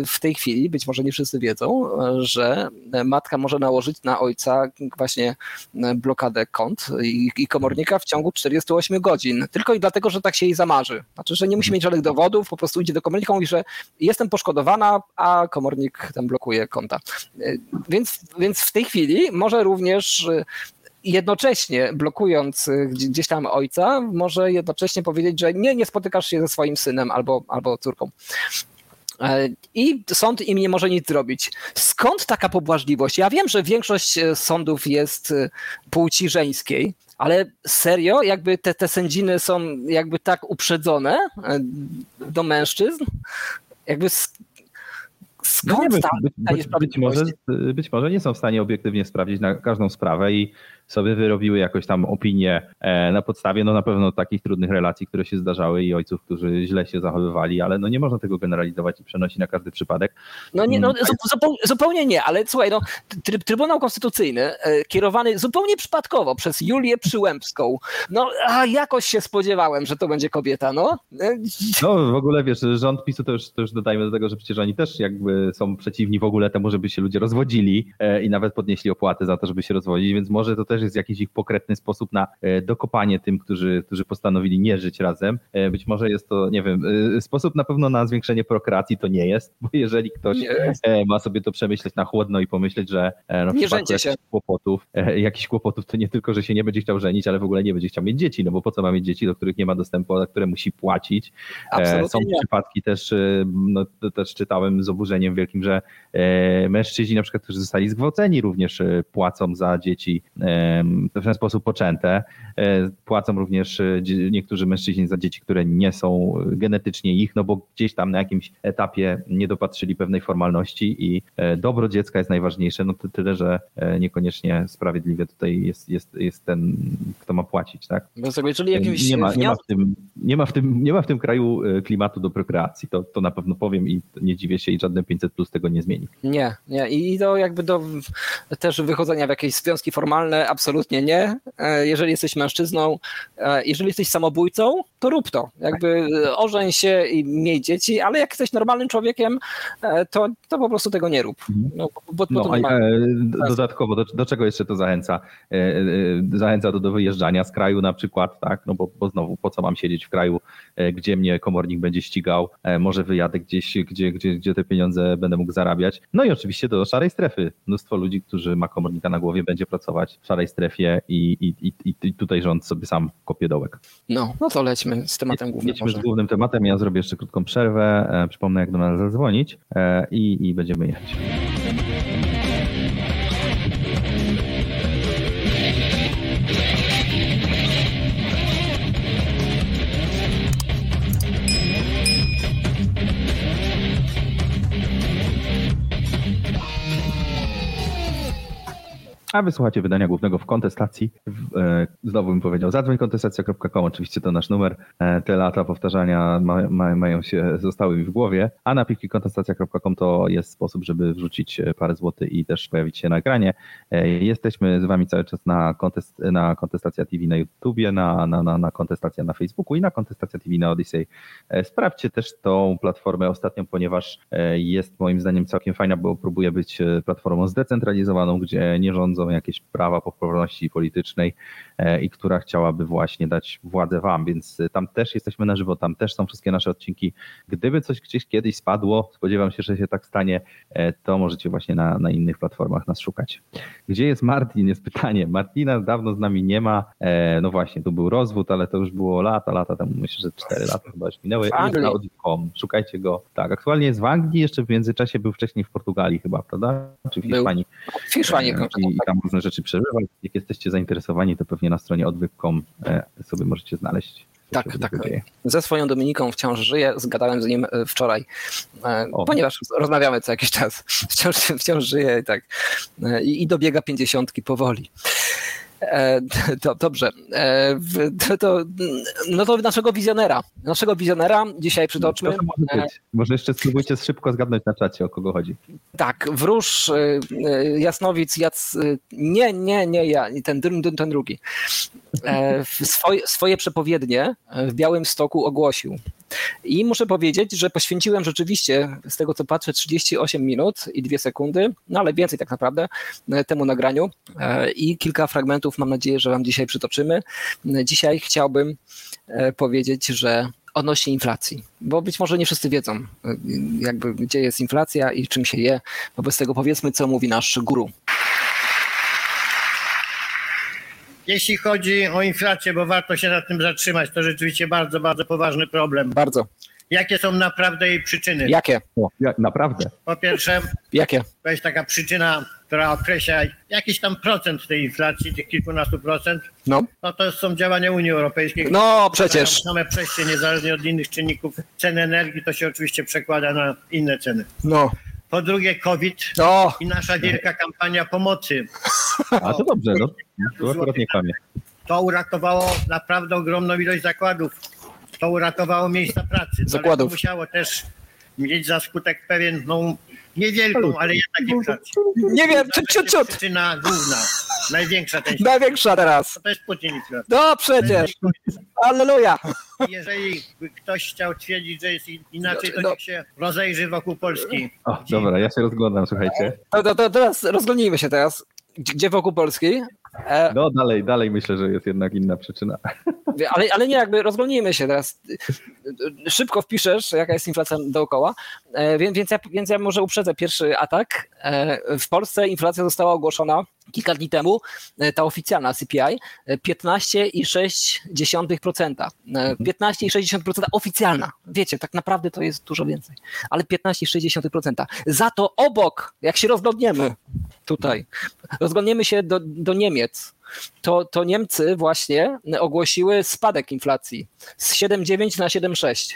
S2: w tej chwili, być może nie wszyscy wiedzą, że matka może nałożyć na ojca właśnie blokadę kont i komornika w ciągu 48 godzin. Tylko i dlatego, że tak się jej zamarzy. Znaczy, że nie musi mhm. mieć żadnych dowodów, po prostu idzie do komornika i mówi, że jestem poszkodowana, a komornik tam blokuje konta. E, więc, więc w tej chwili może również jednocześnie blokując y, gdzieś tam ojca, może jednocześnie powiedzieć, że nie, nie spotykasz się ze swoim synem albo, albo córką. E, I sąd im nie może nic zrobić. Skąd taka pobłażliwość? Ja wiem, że większość e, sądów jest e, płci żeńskiej, ale serio, jakby te, te sędziny są jakby tak uprzedzone do mężczyzn, jakby Skąd no nie, ta, być,
S1: być, być, może, być może nie są w stanie obiektywnie sprawdzić na każdą sprawę i sobie wyrobiły jakoś tam opinię e, na podstawie no na pewno takich trudnych relacji, które się zdarzały i ojców, którzy źle się zachowywali, ale no nie można tego generalizować i przenosić na każdy przypadek.
S2: No nie, no mm. zupełnie nie, ale słuchaj, no, Trybunał Konstytucyjny e, kierowany zupełnie przypadkowo przez Julię Przyłębską, no a jakoś się spodziewałem, że to będzie kobieta, no.
S1: E, no w ogóle wiesz, rząd PiSu to już, to już dodajmy do tego, że przecież oni też jakby są przeciwni w ogóle temu, żeby się ludzie rozwodzili i nawet podnieśli opłaty za to, żeby się rozwodzić, więc może to też jest jakiś ich pokrętny sposób na e, dokopanie tym, którzy, którzy postanowili nie żyć razem. E, być może jest to, nie wiem, e, sposób na pewno na zwiększenie prokreacji to nie jest, bo jeżeli ktoś ma sobie to przemyśleć na chłodno i pomyśleć, że no, w
S2: nie przypadku się.
S1: kłopotów, jakichś kłopotów, to nie tylko, że się nie będzie chciał żenić, ale w ogóle nie będzie chciał mieć dzieci, no bo po co ma mieć dzieci, do których nie ma dostępu, za które musi płacić. Absolutnie Są nie. przypadki też, no, też czytałem z oburzeniem wielkim, że mężczyźni na przykład, którzy zostali zgwałceni również płacą za dzieci w ten sposób poczęte. E, płacą również e, niektórzy mężczyźni za dzieci, które nie są genetycznie ich, no bo gdzieś tam na jakimś etapie nie dopatrzyli pewnej formalności i e, dobro dziecka jest najważniejsze, no to tyle, że niekoniecznie sprawiedliwie tutaj jest, jest, jest ten, kto ma płacić, tak?
S2: Czyli jakimś
S1: nie, ma, nie, ma w tym, nie, ma w tym, nie ma w tym kraju klimatu do prokreacji, to, to na pewno powiem i nie dziwię się i żadne 500 plus tego nie zmieni.
S2: Nie, nie i to jakby do też wychodzenia w jakieś związki formalne absolutnie nie. E, jeżeli jesteś mężczyzną, e, jeżeli jesteś samobójcą, to rób to. Jakby e, ożeń się i miej dzieci, ale jak jesteś normalnym człowiekiem, to, to po prostu tego nie rób. Mhm. No,
S1: bo, bo no, ma... dodatkowo, do, do, czego jeszcze to zachęca? Zachęca to do wyjeżdżania z kraju na przykład, tak? No bo, bo znowu, po co mam siedzieć w kraju, gdzie mnie komornik będzie ścigał, może wyjadę gdzieś, gdzie, gdzie, gdzie te pieniądze będę mógł zarabiać. No i oczywiście do szarej strefy. Mnóstwo ludzi, którzy ma komornika na głowie, będzie pracować w szarej strefie i, i, i, i tutaj rząd sobie sam kopie dołek.
S2: No, no to lećmy z tematem głównym.
S1: Lećmy z głównym tematem. Ja zrobię jeszcze krótką przerwę. E, przypomnę, jak do nas zadzwonić e, i, i będziemy jechać. A wysłuchacie wydania głównego w kontestacji. E, znowu bym powiedział, zadzwoń kontestacja.com, oczywiście to nasz numer. E, te lata powtarzania ma, ma, mają się, zostały mi w głowie. A na pliki kontestacja.com to jest sposób, żeby wrzucić e, parę złotych i też pojawić się nagranie. E, jesteśmy z wami cały czas na, kontest, na Kontestacja TV na YouTubie, na, na, na, na Kontestacja na Facebooku i na Kontestacja TV na Odyssey. Sprawdźcie też tą platformę ostatnią, ponieważ jest moim zdaniem całkiem fajna, bo próbuje być platformą zdecentralizowaną, gdzie nie rządzą jakieś prawa poprawności politycznej i która chciałaby właśnie dać władzę wam, więc e, tam też jesteśmy na żywo, tam też są wszystkie nasze odcinki. Gdyby coś gdzieś kiedyś spadło, spodziewam się, że się tak stanie, e, to możecie właśnie na, na innych platformach nas szukać. Gdzie jest Martin? Jest pytanie. Martina dawno z nami nie ma. E, No właśnie, tu był rozwód, ale to już było lata, lata temu, myślę, że 4 lata chyba już minęły.
S2: W
S1: Audiocom. Szukajcie go. Tak, aktualnie jest w Anglii, jeszcze w międzyczasie był wcześniej w Portugalii chyba, prawda? Czy w. Hiszpanii.
S2: Fiszła nie
S1: E, I, I tam różne rzeczy przeżywa. Jak jesteście zainteresowani, to pewnie na stronie odwyk.com e, sobie możecie znaleźć.
S2: Tak, tak. Ze swoją Dominiką wciąż żyję, zgadałem z nim e, wczoraj, e,
S1: O.
S2: ponieważ rozmawiamy co jakiś czas. Wciąż, wciąż żyję i tak. I, i dobiega pięćdziesiątki powoli. E, to, dobrze. E, to, to, no to naszego wizjonera. Naszego wizjonera dzisiaj przytoczmy.
S1: To może być? Może jeszcze spróbujcie szybko zgadnąć na czacie, o kogo chodzi.
S2: Tak, wróż, y, Jasnowic, Jac... Nie, nie, nie ja, ten, ten, ten drugi. E, Swoje, swoje przepowiednie w Białym Stoku ogłosił. I muszę powiedzieć, że poświęciłem rzeczywiście, z tego co patrzę, 38 minut i 2 sekundy, no ale więcej tak naprawdę, e, temu nagraniu. E, I kilka fragmentów mam nadzieję, że Wam dzisiaj przytoczymy. E, Dzisiaj chciałbym powiedzieć, że odnośnie inflacji, bo być może nie wszyscy wiedzą, jakby gdzie jest inflacja i czym się je. Wobec tego powiedzmy, co mówi nasz guru.
S6: Jeśli chodzi o inflację, bo warto się nad tym zatrzymać, to rzeczywiście bardzo, bardzo poważny problem.
S2: Bardzo.
S6: Jakie są naprawdę jej przyczyny?
S2: Jakie?
S1: O, ja, naprawdę.
S6: Po pierwsze,
S2: Jakie?
S6: to jest taka przyczyna, która określa jakiś tam procent tej inflacji, tych kilkunastu procent.
S2: No,
S6: No to są działania Unii Europejskiej.
S2: no przecież.
S6: Same przejście, niezależnie od innych czynników cen energii, to się oczywiście przekłada na inne ceny.
S2: No,
S6: Po drugie, COVID
S2: no,
S6: i nasza wielka kampania pomocy.
S1: A to dobrze, no. Tu akurat nie kłamie.
S6: To uratowało naprawdę ogromną ilość zakładów. To uratowało miejsca pracy. No,
S2: Zakładów.
S6: to musiało też mieć za skutek pewien, no niewielką, ale jednak inflację.
S2: nie wiem, ciut, ciut, ciut.
S6: Przyczyna główna, największa część.
S2: Największa teraz.
S6: To jest Putin inflacja.
S2: No przecież. Alleluja.
S6: Jeżeli ktoś chciał twierdzić, że jest inaczej, to
S2: No.
S6: niech się rozejrzy wokół Polski.
S1: O, dobra, ja się rozglądam, słuchajcie.
S2: To, to, to teraz rozglądnijmy się teraz. Gdzie wokół Polski? E,
S1: No dalej, dalej myślę, że jest jednak inna przyczyna.
S2: ale, ale nie, jakby rozglądnijmy się teraz. Szybko wpiszesz, jaka jest inflacja dookoła, e, więc, więc, ja, więc ja może uprzedzę pierwszy atak. E, W Polsce inflacja została ogłoszona kilka dni temu, ta oficjalna CPI, e, 15,6%. E, 15,6% oficjalna. Wiecie, tak naprawdę to jest dużo więcej, ale 15,6%. Za to obok, jak się rozglądniemy tutaj, rozglądniemy się do, do Niemiec, to, to Niemcy właśnie ogłosiły spadek inflacji z 7,9 na 7,6.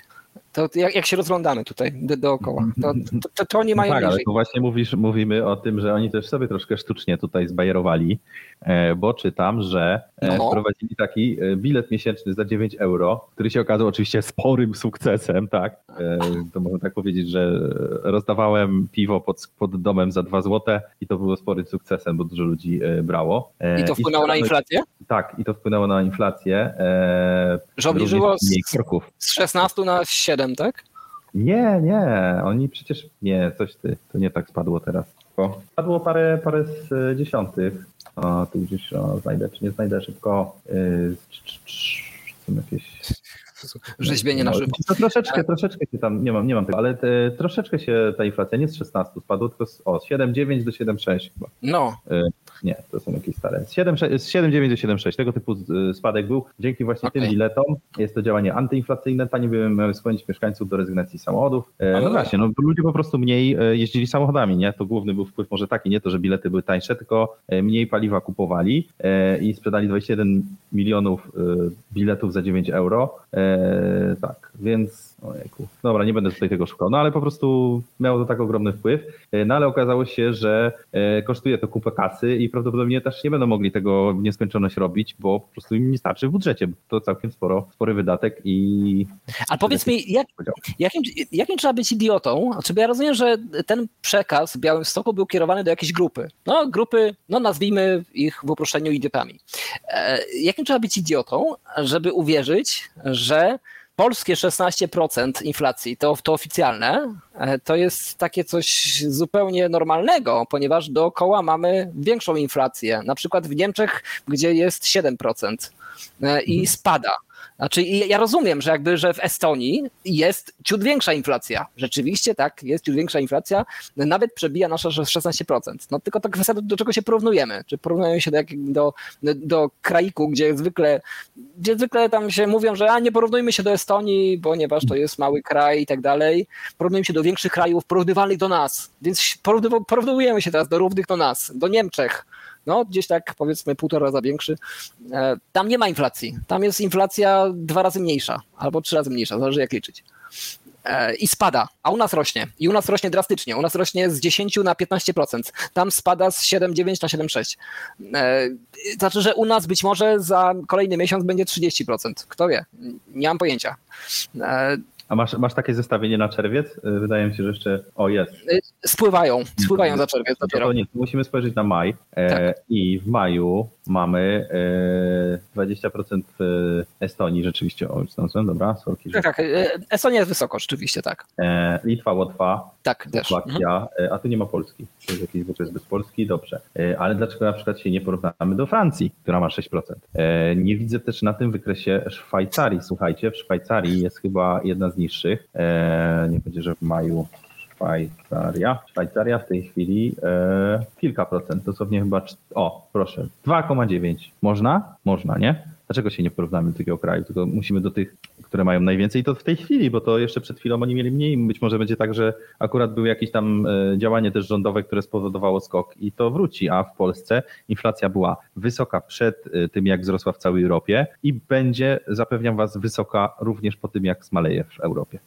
S2: To jak, jak się rozglądamy tutaj do, dookoła, to, to, to, to oni
S1: No
S2: mają
S1: tak, ale tu właśnie mówisz, mówimy o tym, że oni też sobie troszkę sztucznie tutaj zbajerowali, e, bo czytam, że e,
S2: No.
S1: wprowadzili taki e, bilet miesięczny za 9 euro, który się okazał oczywiście sporym sukcesem, tak? To można tak powiedzieć, że rozdawałem piwo pod, pod domem za 2 złote i to było sporym sukcesem, bo dużo ludzi brało.
S2: I to wpłynęło na
S1: świadomość-
S2: inflację?
S1: Tak, i to wpłynęło na inflację.
S2: Że obniżyło z, z 16 na 7, tak?
S1: Nie, nie, oni przecież, nie, coś ty, to nie tak spadło teraz. Tylko Spadło parę, parę z e, dziesiątych. O, tu gdzieś o, znajdę, czy nie znajdę szybko. Yy, cz- cz- cz- są jakieś...
S2: Rzeźbienie na żywo.
S1: To troszeczkę, troszeczkę się tam, nie mam, nie mam tego, ale te, troszeczkę się ta inflacja nie z 16 spadła, tylko z, o, z 7,9 do 7,6 chyba.
S2: No,
S1: Nie, to są jakieś stare. Z 7,6 z 7,9 do 7,6. Tego typu y, spadek był. Dzięki właśnie tym
S2: Okej.
S1: biletom jest to działanie antyinflacyjne. Tanie by miały skłonić mieszkańców do rezygnacji z samochodów. E, No
S2: Ale-
S1: właśnie, no, ludzie po prostu mniej e, jeździli samochodami, nie? To główny był wpływ może taki, nie to, że bilety były tańsze, tylko e, mniej paliwa kupowali e, i sprzedali 21 milionów e, biletów za 9 euro. Tak, więc ojejku. Dobra, nie będę tutaj tego szukał, no ale po prostu miało to tak ogromny wpływ. E, No ale okazało się, że e, kosztuje to kupę kasy i prawdopodobnie też nie będą mogli tego w nieskończoność robić, bo po prostu im nie starczy w budżecie. To całkiem sporo, spory wydatek i
S2: ale powiedz mi, jak, jakim, jakim trzeba być idiotą? Znaczy, ja rozumiem, że ten przekaz w Białymstoku był kierowany do jakiejś grupy. No, grupy, no nazwijmy ich w uproszczeniu idiotami. E, jakim trzeba być idiotą, żeby uwierzyć, że polskie 16% inflacji, to, to oficjalne, e, to jest takie coś zupełnie normalnego, ponieważ dookoła mamy większą inflację. Na przykład w Niemczech, gdzie jest 7% e, i spada. Znaczy, ja rozumiem, że jakby, że w Estonii jest ciut większa inflacja. Rzeczywiście, tak, jest ciut większa inflacja, nawet przebija nasze 16%. No tylko to kwestia, do, do czego się porównujemy. Czy porównujemy się do, do, do kraiku, gdzie zwykle, gdzie zwykle tam się mówią, że a nie porównujmy się do Estonii, ponieważ to jest mały kraj i tak dalej. Porównujemy się do większych krajów porównywalnych do nas. Więc porównujemy się teraz do równych do nas, do Niemczech no gdzieś tak powiedzmy półtora raza większy. E, Tam nie ma inflacji. Tam jest inflacja dwa razy mniejsza albo trzy razy mniejsza, zależy jak liczyć. E, I spada, a u nas rośnie. I u nas rośnie drastycznie. U nas rośnie z 10 na 15%. Tam spada z 7,9 na 7,6. E, Znaczy, że u nas być może za kolejny miesiąc będzie 30%. Kto wie? Nie mam pojęcia.
S1: A masz, masz takie zestawienie na czerwiec? Wydaje mi się, że jeszcze. O, jest.
S2: Spływają, spływają za czerwiec dopiero.
S1: nie, musimy spojrzeć na maj. E,
S2: Tak.
S1: I w maju mamy e, 20% w Estonii, rzeczywiście. O, znalazłem, dobra, sorki. że-
S2: Tak, tak. e, Estonia jest wysoko, rzeczywiście, tak.
S1: E, Litwa, Łotwa,
S2: Tak. Mhm.
S1: E, a tu nie ma Polski. To jest jakiś zwykły jest bez Polski, dobrze. E, Ale dlaczego na przykład się nie porównamy do Francji, która ma 6%? E, Nie widzę też na tym wykresie Szwajcarii. Słuchajcie, w Szwajcarii jest chyba jedna z niższych. E, Nie będzie, że w maju Szwajcaria. Szwajcaria w tej chwili e, kilka procent, dosłownie chyba, o proszę, 2,9. Można? Można, nie? Dlaczego się nie porównamy do takiego kraju, tylko musimy do tych, które mają najwięcej, to w tej chwili, bo to jeszcze przed chwilą oni mieli mniej. Być może będzie tak, że akurat było jakieś tam e, działanie też rządowe, które spowodowało skok i to wróci, a w Polsce inflacja była wysoka przed e, tym, jak wzrosła w całej Europie i będzie, zapewniam Was, wysoka również po tym, jak zmaleje w Europie.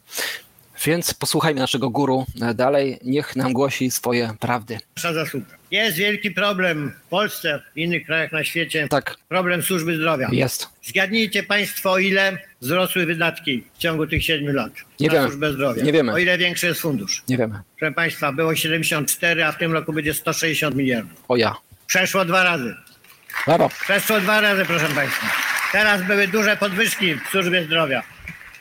S2: Więc posłuchajmy naszego guru e, dalej, niech nam głosi swoje prawdy.
S6: Zasługa. Jest wielki problem w Polsce, w innych krajach na świecie.
S2: Tak,
S6: Problem służby zdrowia.
S2: jest.
S6: Zgadnijcie Państwo, ile wzrosły wydatki w ciągu tych siedmiu lat
S2: Nie
S6: na
S2: wiemy.
S6: służbę zdrowia.
S2: Nie wiemy.
S6: O ile większy jest fundusz.
S2: Nie wiemy.
S6: Proszę Państwa, było 74, a w tym roku będzie 160 miliardów.
S2: O ja.
S6: Przeszło dwa razy.
S2: Brawo.
S6: Przeszło dwa razy, proszę Państwa. Teraz były duże podwyżki w służbie zdrowia.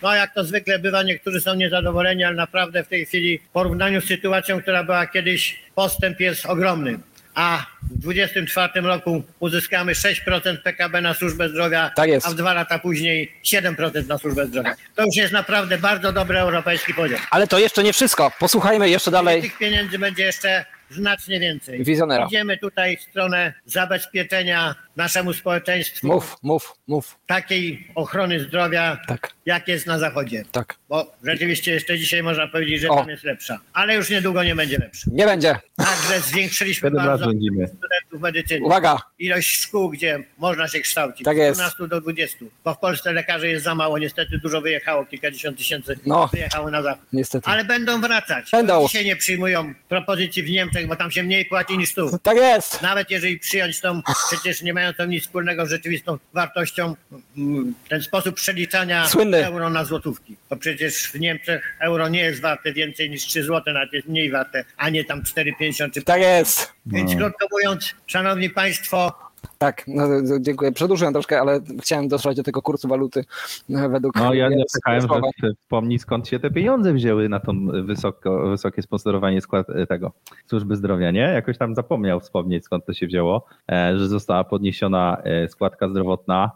S6: No jak to zwykle bywa, niektórzy są niezadowoleni, ale naprawdę w tej chwili w porównaniu z sytuacją, która była kiedyś, postęp jest ogromny. A w 2024 roku uzyskamy 6% PKB na służbę zdrowia,
S2: Tak
S6: a w dwa lata później 7% na służbę zdrowia. To już jest naprawdę bardzo dobry europejski poziom.
S2: Ale to jeszcze nie wszystko. Posłuchajmy jeszcze dalej
S6: Tych pieniędzy będzie jeszcze znacznie więcej.
S2: wizjonera.
S6: Idziemy tutaj w stronę zabezpieczenia naszemu społeczeństwu
S2: Mów, mów, mów.
S6: takiej ochrony zdrowia,
S2: Tak,
S6: jak jest na zachodzie.
S2: tak.
S6: Bo rzeczywiście jeszcze dzisiaj można powiedzieć, że
S2: O.
S6: tam jest lepsza. Ale już niedługo nie będzie lepsza.
S2: Nie będzie.
S6: Także zwiększyliśmy bardzo
S1: rządzimy.
S6: studentów medycyny.
S2: Uwaga.
S6: Ilość szkół, gdzie można się kształcić.
S2: Tak
S6: z
S2: jest.
S6: 12 do 20. Bo w Polsce lekarzy jest za mało. Niestety dużo wyjechało, kilkadziesiąt tysięcy
S2: No.
S6: wyjechało na zachód.
S2: Niestety.
S6: Ale będą wracać.
S2: Będą.
S6: Dzisiaj nie przyjmują propozycji w Niemczech, bo tam się mniej płaci niż tu.
S2: Tak jest.
S6: Nawet jeżeli przyjąć tą, przecież nie mają to nic wspólnego z rzeczywistą wartością, mm, ten sposób przeliczania
S2: Słynny.
S6: euro na złotówki. Bo przecież w Niemczech euro nie jest warte więcej niż 3 zł, nawet jest mniej warte, a nie tam 4,50 czy
S2: Tak jest.
S6: Więc krótko mówiąc, szanowni państwo,
S2: Tak, no, dziękuję. Przedłużyłem troszkę, ale chciałem dotrzeć do tego kursu waluty e, według...
S1: No ja nie czekałem, że wspomni skąd się te pieniądze wzięły na to wysoko, wysokie sponsorowanie skład e, tego służby zdrowia, nie? Jakoś tam zapomniał wspomnieć skąd to się wzięło, e, że została podniesiona składka zdrowotna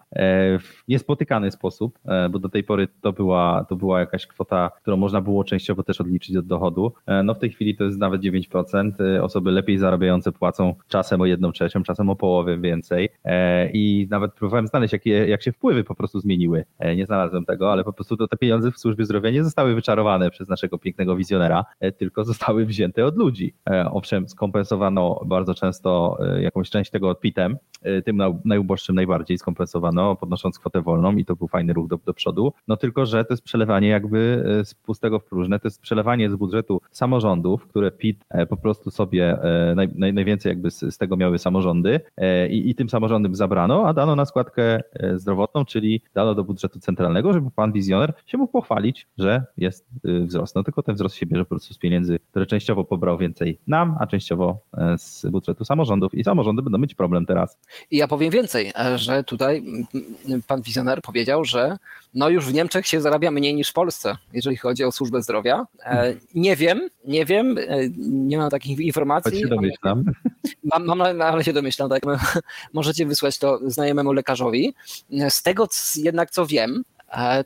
S1: w niespotykany sposób, bo do tej pory to była, to była jakaś kwota, którą można było częściowo też odliczyć od dochodu. No w tej chwili to jest nawet 9%. Osoby lepiej zarabiające płacą czasem o jedną trzecią, czasem o połowę więcej więcej e, i nawet próbowałem znaleźć, jak, jak się wpływy po prostu zmieniły. E, nie znalazłem tego, ale po prostu to te pieniądze w służbie zdrowia nie zostały wyczarowane przez naszego pięknego wizjonera, e, tylko zostały wzięte od ludzi. Owszem, skompensowano bardzo często jakąś część tego odpitem, tym najuboższym najbardziej skompensowano, podnosząc kwotę wolną i to był fajny ruch do, do przodu. No tylko, że to jest przelewanie jakby z pustego w próżne, to jest przelewanie z budżetu samorządów, które PIT po prostu sobie naj, naj, najwięcej jakby z, z, tego miały samorządy i, i tym samorządem zabrano, a dano na składkę e, zdrowotną, czyli dano do budżetu centralnego, żeby pan wizjoner się mógł pochwalić, że jest e, wzrost. No tylko ten wzrost się bierze po prostu z pieniędzy, które częściowo pobrał więcej nam, a częściowo e, z budżetu samorządów i samorządy będą mieć problem teraz.
S2: I ja powiem więcej, że tutaj pan wizjoner powiedział, że no już w Niemczech się zarabia mniej niż w Polsce, jeżeli chodzi o służbę zdrowia. Nie wiem, nie wiem, nie mam takich informacji. Choć
S1: się domyślam.
S2: Mam, mam, ale się domyślam, tak możecie wysłać to znajomemu lekarzowi. Z tego jednak co wiem, E,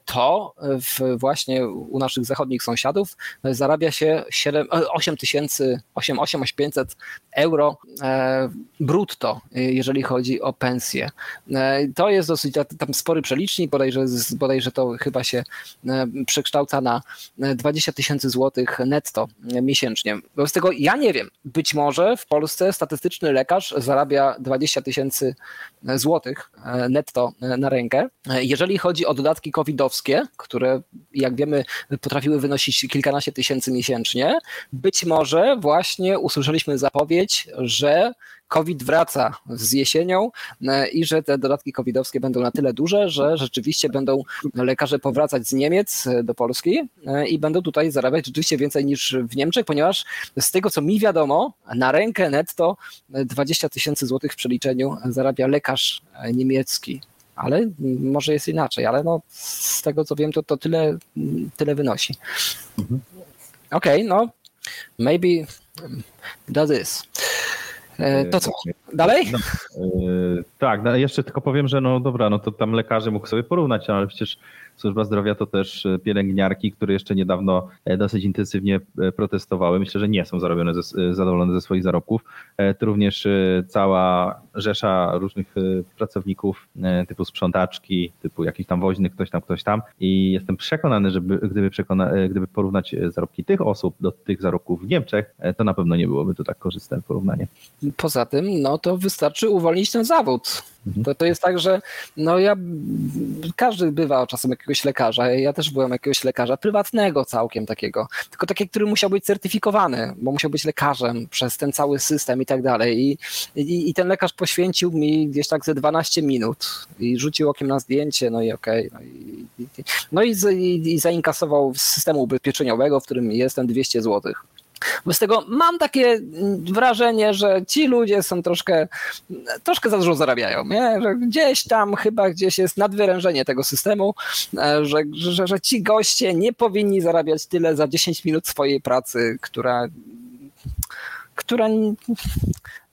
S2: to w, właśnie u naszych zachodnich sąsiadów zarabia się 7, 8 tysięcy, 8, 8, 500 euro e, brutto, jeżeli chodzi o pensję. E, to jest dosyć tam spory przelicznik, bodajże, bodajże to chyba się przekształca na 20 tysięcy złotych netto miesięcznie. Wobec tego ja nie wiem, być może w Polsce statystyczny lekarz zarabia 20 tysięcy złotych netto na rękę. Jeżeli chodzi o dodatki covidowskie, które jak wiemy potrafiły wynosić kilkanaście tysięcy miesięcznie, być może właśnie usłyszeliśmy zapowiedź, że COVID wraca z jesienią e, i że te dodatki covidowskie będą na tyle duże, że rzeczywiście będą lekarze powracać z Niemiec e, do Polski e, i będą tutaj zarabiać rzeczywiście więcej niż w Niemczech, ponieważ z tego co mi wiadomo, na rękę netto 20 tysięcy złotych w przeliczeniu zarabia lekarz niemiecki ale może jest inaczej, ale no, z tego co wiem, to, to tyle, tyle wynosi. Mhm. Okej, okay, no, maybe does this. E, to co? Dalej? No,
S1: yy, tak, no, jeszcze tylko powiem, że no dobra, no to tam lekarze mógł sobie porównać, ale przecież służba zdrowia to też e, pielęgniarki, które jeszcze niedawno e, dosyć intensywnie e, protestowały. Myślę, że nie są zarobione ze, zadowolone ze swoich zarobków. To również cała rzesza różnych pracowników typu sprzątaczki, typu jakiś tam woźny, ktoś tam, ktoś tam. I jestem przekonany, że gdyby, przekona, gdyby porównać zarobki tych osób do tych zarobków w Niemczech, to na pewno nie byłoby to tak korzystne porównanie.
S2: Poza tym, no to wystarczy uwolnić ten zawód. Mhm. To, to jest tak, że no ja, każdy bywa czasem jakiegoś lekarza, ja też byłem jakiegoś lekarza, prywatnego całkiem takiego, tylko taki, który musiał być certyfikowany, bo musiał być lekarzem przez ten cały system i tak dalej i, i, i ten lekarz poświęcił mi gdzieś tak ze 12 minut i rzucił okiem na zdjęcie, no i okej, okay, no, i, no i, i zainkasował z systemu ubezpieczeniowego, w którym jestem 200 złotych. Wobec tego mam takie wrażenie, że ci ludzie są troszkę, troszkę za dużo zarabiają, nie? że gdzieś tam chyba gdzieś jest nadwyrężenie tego systemu, e, że, że, że ci goście nie powinni zarabiać tyle za 10 minut swojej pracy, która która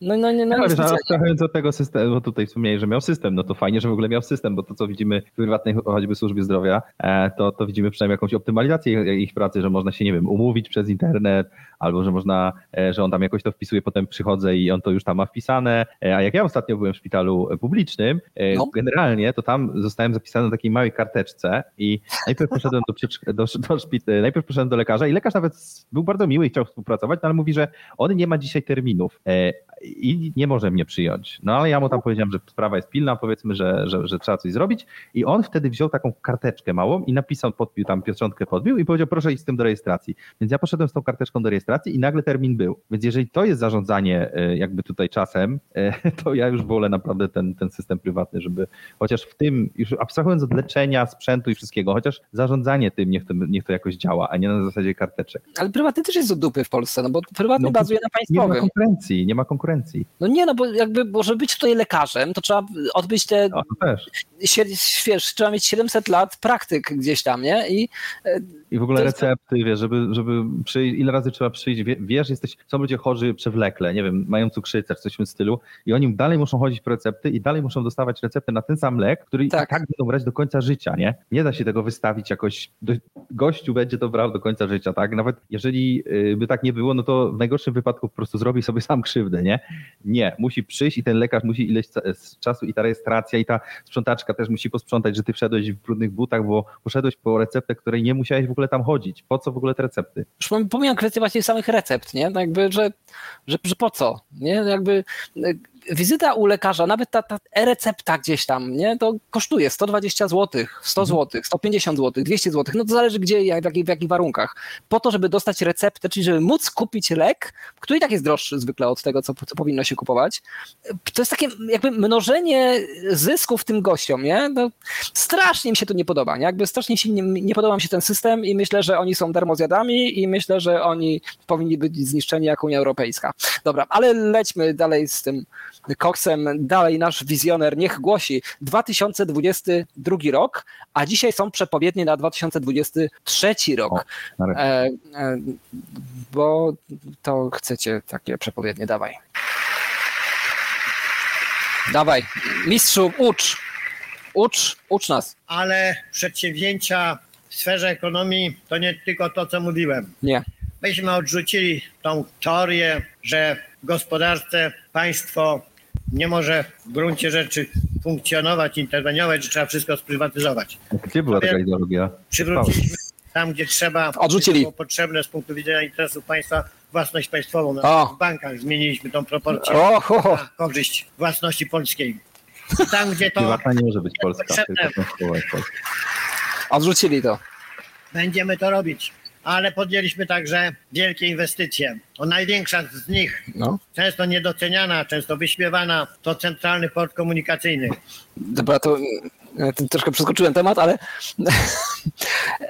S1: no, no, no, no, no abstrahując od tego systemu, bo tutaj wspomniałeś, że miał system, no to fajnie, że w ogóle miał system, bo to co widzimy w prywatnej choćby służbie zdrowia, e, to, to widzimy przynajmniej jakąś optymalizację ich pracy, że można się, nie wiem, umówić przez internet, albo że można, e, że on tam jakoś to wpisuje, potem przychodzę i on to już tam ma wpisane, e, a jak ja ostatnio byłem w szpitalu publicznym, no. generalnie to tam zostałem zapisany na takiej małej karteczce i najpierw poszedłem do, do, do najpierw poszedłem do lekarza i lekarz nawet był bardzo miły i chciał współpracować, no ale mówi, że on nie ma dzisiaj terminów i nie może mnie przyjąć. No ale ja mu tam powiedziałem, że sprawa jest pilna, powiedzmy, że, że, że trzeba coś zrobić i on wtedy wziął taką karteczkę małą i napisał, podbił tam pieczątkę podbił i powiedział, proszę iść z tym do rejestracji. Więc ja poszedłem z tą karteczką do rejestracji i nagle termin był. Więc jeżeli to jest zarządzanie e, jakby tutaj czasem, e, to ja już wolę naprawdę ten, ten system prywatny, żeby chociaż w tym, już abstrahując od leczenia, sprzętu i wszystkiego, chociaż zarządzanie tym niech to, niech to jakoś działa, a nie na zasadzie karteczek.
S2: Ale prywatny też jest do dupy w Polsce, no bo prywatny no, bazuje na państwowym.
S1: Nie ma konkurencji, nie ma konkurencji
S2: No nie, no bo jakby, bo żeby być tutaj lekarzem, to trzeba odbyć te,
S1: No to też.
S2: wiesz, trzeba mieć 700 lat praktyk gdzieś tam, nie? I e,
S1: I w ogóle
S2: jest-
S1: recepty, wiesz, żeby, żeby przyjść, ile razy trzeba przyjść, wie- wiesz, jesteś, są ludzie chorzy przewlekle, nie wiem, mają cukrzycę coś w tym stylu i oni dalej muszą chodzić po recepty i dalej muszą dostawać receptę na ten sam lek, który
S2: Tak.
S1: tak. tak będą brać do końca życia, nie? Nie da się tego wystawić jakoś, do, gościu będzie to brał do końca życia, tak? Nawet jeżeli y, by tak nie było, no to w najgorszym wypadku po prostu zrobi sobie sam krzywdę, nie? Nie, musi przyjść i ten lekarz musi ileś czasu i ta rejestracja i ta sprzątaczka też musi posprzątać, że ty wszedłeś w brudnych butach, bo poszedłeś po receptę, której nie musiałeś w ogóle tam chodzić. Po co w ogóle te recepty?
S2: pomijam kwestię właśnie samych recept, nie? No jakby, że, że, że po co, nie? Jakby e, wizyta u lekarza, nawet ta, ta e-recepta gdzieś tam, nie? To kosztuje 120 zł, 100 zł, 150 zł, 200 zł, no to zależy gdzie, jak, w, jakich, w jakich warunkach. Po to, żeby dostać receptę, czyli żeby móc kupić lek, który i tak jest droższy zwykle od tego, co, co powinno się kupować. To jest takie jakby mnożenie zysków tym gościom, nie? No, strasznie mi się to nie podoba, nie? Jakby strasznie się nie, nie podoba mi się ten system i myślę, że oni są darmozjadami i myślę, że oni powinni być zniszczeni jako Unia Europejska. Dobra, ale lećmy dalej z tym koksem. Dalej nasz wizjoner niech głosi 2022 rok, a dzisiaj są przepowiednie na 2023 rok.
S1: O.
S2: E, e, bo to chcecie takie przepowiednie, dawaj. Dawaj, mistrzu, ucz. Ucz, ucz nas.
S6: Ale przedsięwzięcia w sferze ekonomii to nie tylko to, co mówiłem.
S2: Nie.
S6: Myśmy odrzucili tą teorię, że gospodarce państwo nie może w gruncie rzeczy funkcjonować, interweniować, że trzeba wszystko sprywatyzować.
S1: Gdzie była taka ideologia?
S6: Przywróciliśmy tam, gdzie trzeba,
S2: Odrzucili.
S6: było potrzebne z punktu widzenia interesów państwa, własność państwową. Na
S2: O.
S6: w bankach zmieniliśmy tą proporcję
S2: O, ho, ho.
S6: na korzyść własności polskiej. I tam, gdzie to
S1: Prywatna nie może być tylko polska.
S2: Odrzucili to.
S6: będziemy to robić. Ale podjęliśmy także wielkie inwestycje. O największa z nich,
S2: No.
S6: często niedoceniana, często wyśmiewana, to centralny port komunikacyjny.
S2: Dobra, to e, to troszkę przeskoczyłem temat, ale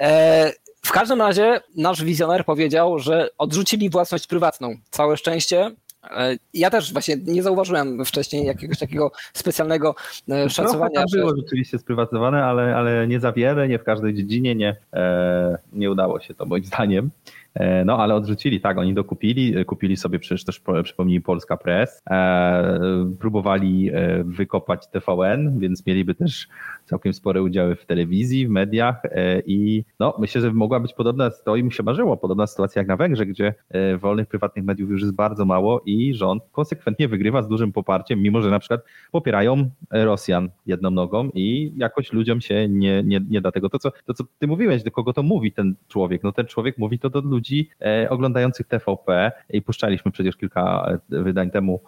S2: e, w każdym razie nasz wizjoner powiedział, że odrzucili własność prywatną. Całe szczęście. E, Ja też właśnie nie zauważyłem wcześniej jakiegoś takiego specjalnego e,
S1: Trochę
S2: szacowania.
S1: tam
S2: że-
S1: było rzeczywiście sprywatyzowane, ale, ale nie za wiele, nie w każdej dziedzinie, nie, e, nie udało się to moim zdaniem. No, ale odrzucili, tak, oni dokupili, kupili sobie przecież też, po- przypomnij, Polska Press, próbowali wykopać TVN, więc mieliby też całkiem spore udziały w telewizji, w mediach e, i no, myślę, że mogła być podobna, to im się marzyło, podobna sytuacja jak na Węgrzech, gdzie e, wolnych, prywatnych mediów już jest bardzo mało i rząd konsekwentnie wygrywa z dużym poparciem, mimo że na przykład popierają Rosjan jedną nogą i jakoś ludziom się nie, nie, nie da tego. To co, to, co ty mówiłeś, do kogo to mówi ten człowiek? No ten człowiek mówi to do ludzi e, oglądających TVP i puszczaliśmy przecież kilka wydań temu,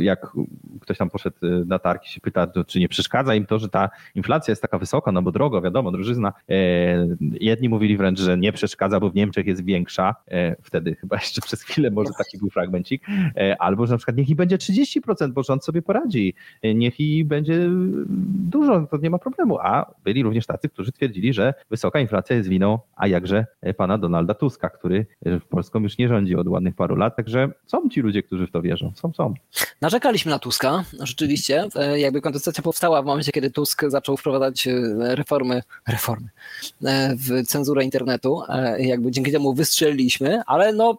S1: jak ktoś tam poszedł na targi się pyta, to, czy nie przeszkadza im to, że ta inflacja jest taka wysoka, no bo drogo, wiadomo, drożyzna. E, jedni mówili wręcz, że nie przeszkadza, bo w Niemczech jest większa. E, wtedy chyba jeszcze przez chwilę może taki był fragmencik. E, albo, że na przykład niech i będzie 30%, bo rząd sobie poradzi. Niech i będzie dużo, to nie ma problemu. A byli również tacy, którzy twierdzili, że wysoka inflacja jest winą, a jakże pana Donalda Tuska, który Polską już nie rządzi od ładnych paru lat. Także są ci ludzie, którzy w to wierzą. Są, są.
S2: Narzekaliśmy na Tuska, rzeczywiście. Jakby kontestacja powstała w momencie, kiedy Tusk zaczął wprowadzać e, reformy, reformy e, w cenzurę internetu. E, Jakby dzięki temu wystrzeliliśmy, ale no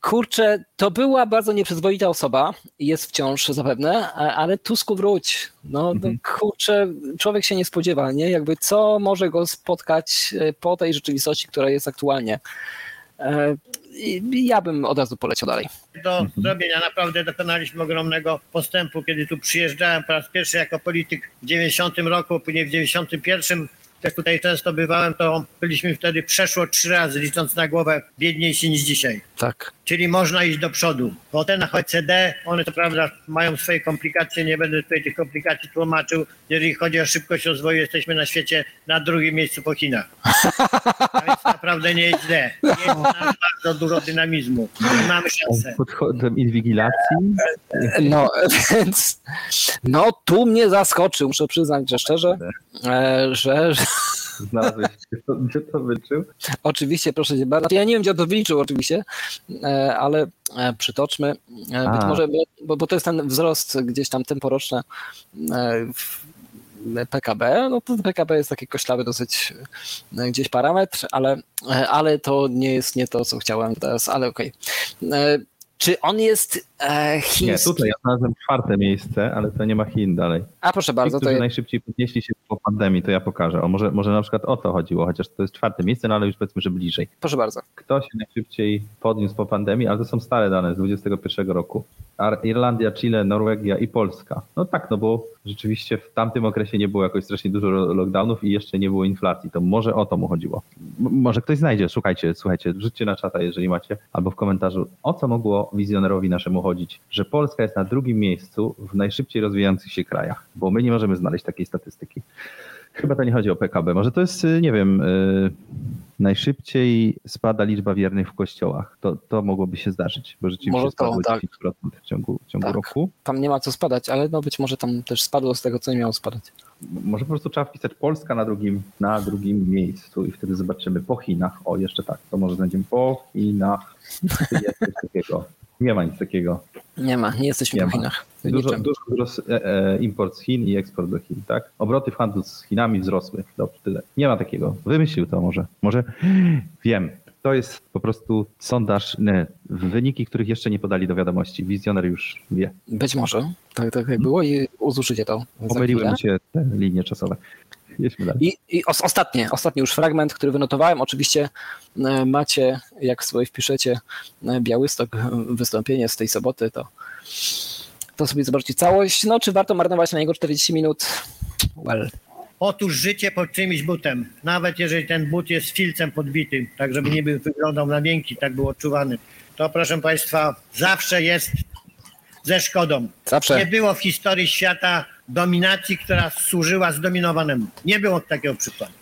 S2: kurczę, to była bardzo nieprzyzwoita osoba jest wciąż zapewne, ale Tusku wróć. No, no
S1: Mhm.
S2: kurczę, człowiek się nie spodziewa, nie? Jakby co może go spotkać po tej rzeczywistości, która jest aktualnie. I Ja bym od razu poleciał dalej.
S6: Do zrobienia naprawdę dokonaliśmy ogromnego postępu, kiedy tu przyjeżdżałem po raz pierwszy jako polityk w 90 roku, później w 91 jak tutaj często bywałem, to byliśmy wtedy przeszło trzy razy, licząc na głowę, biedniejsi niż dzisiaj.
S2: Tak.
S6: Czyli można iść do przodu. Bo te na OECD, one to prawda mają swoje komplikacje, nie będę tutaj tych komplikacji tłumaczył. Jeżeli chodzi o szybkość rozwoju, jesteśmy na świecie na drugim miejscu po Chinach. A więc naprawdę nie jest źle. Jest bardzo dużo dynamizmu. Mamy szansę.
S1: Pod kątem inwigilacji
S2: No, więc no tu mnie zaskoczył, muszę przyznać, że szczerze, e, że, że
S1: Znalazłeś, gdzie to, gdzie to wyczył?
S2: Oczywiście, proszę cię bardzo. Ja nie wiem, gdzie on to wyliczył oczywiście, e, ale e, przytoczmy. E, Być może, bo, bo to jest ten wzrost gdzieś tam temporoczny w PKB. No to PKB jest taki koślawy dosyć gdzieś parametr, ale, ale to nie jest nie to, co chciałem teraz, ale okej. E, Czy on jest e, chiński?
S1: Nie, tutaj ja znalazłem czwarte miejsce, ale to nie ma Chin dalej.
S2: A proszę
S1: Ci,
S2: bardzo, to
S1: którzy
S2: jest,
S1: najszybciej podnieśli się po pandemii, to ja pokażę. O, może, może na przykład o to chodziło, chociaż to jest czwarte miejsce, no ale już powiedzmy, że bliżej.
S2: proszę bardzo.
S1: Kto się najszybciej podniósł po pandemii, ale to są stare dane z 2021 roku. Irlandia, Chile, Norwegia i Polska. No tak, no bo rzeczywiście w tamtym okresie nie było jakoś strasznie dużo lockdownów i jeszcze nie było inflacji. To może o to mu chodziło. M- może ktoś znajdzie, szukajcie, słuchajcie, wrzućcie na czata, jeżeli macie, albo w komentarzu, o co mogło wizjonerowi naszemu chodzić, że Polska jest na drugim miejscu w najszybciej rozwijających się krajach, bo my nie możemy znaleźć takiej statystyki. Chyba to nie chodzi o PKB. Może to jest, y, nie wiem, y, najszybciej spada liczba wiernych w kościołach. To, to mogłoby się zdarzyć, bo rzeczywiście
S2: Może to,
S1: spadło
S2: tak.
S1: 10% w ciągu, w ciągu
S2: Tak.
S1: roku.
S2: Tam nie ma co spadać, ale no być może tam też spadło z tego, co nie miało spadać.
S1: Może po prostu trzeba wpisać Polska na drugim, na drugim miejscu i wtedy zobaczymy po Chinach. O, jeszcze tak, to może znajdziemy po Chinach. Takiego? Nie ma nic takiego.
S2: Nie ma, nie jesteśmy
S1: Nie
S2: w. Chinach.
S1: Dużo, dużo e, e, import z Chin i eksport do Chin, tak? Obroty w handlu z Chinami wzrosły. Dobrze, tyle. Nie ma takiego. Wymyślił to może. Może wiem. To jest po prostu sondaż, nie, wyniki, których jeszcze nie podali do wiadomości. Wizjoner już wie.
S2: Być może. Tak, tak jak było i uzuczycie to.
S1: Pomyliły mu się te linie czasowe. Jedźmy dalej.
S2: I, i os, ostatnie, ostatni już fragment, który wynotowałem. Oczywiście e, macie, jak sobie wpiszecie e, Białystok, e, wystąpienie z tej soboty, to, to sobie zobaczcie całość. No, czy warto marnować na niego 40 minut? Well,
S6: Otóż życie pod czymś butem, nawet jeżeli ten but jest filcem podbity, tak żeby nie był, wyglądał na miękki, tak był odczuwany, to proszę Państwa, zawsze jest ze szkodą. Nie
S2: zawsze.
S6: było w historii świata dominacji, która służyła zdominowanemu. Nie było takiego przykładu.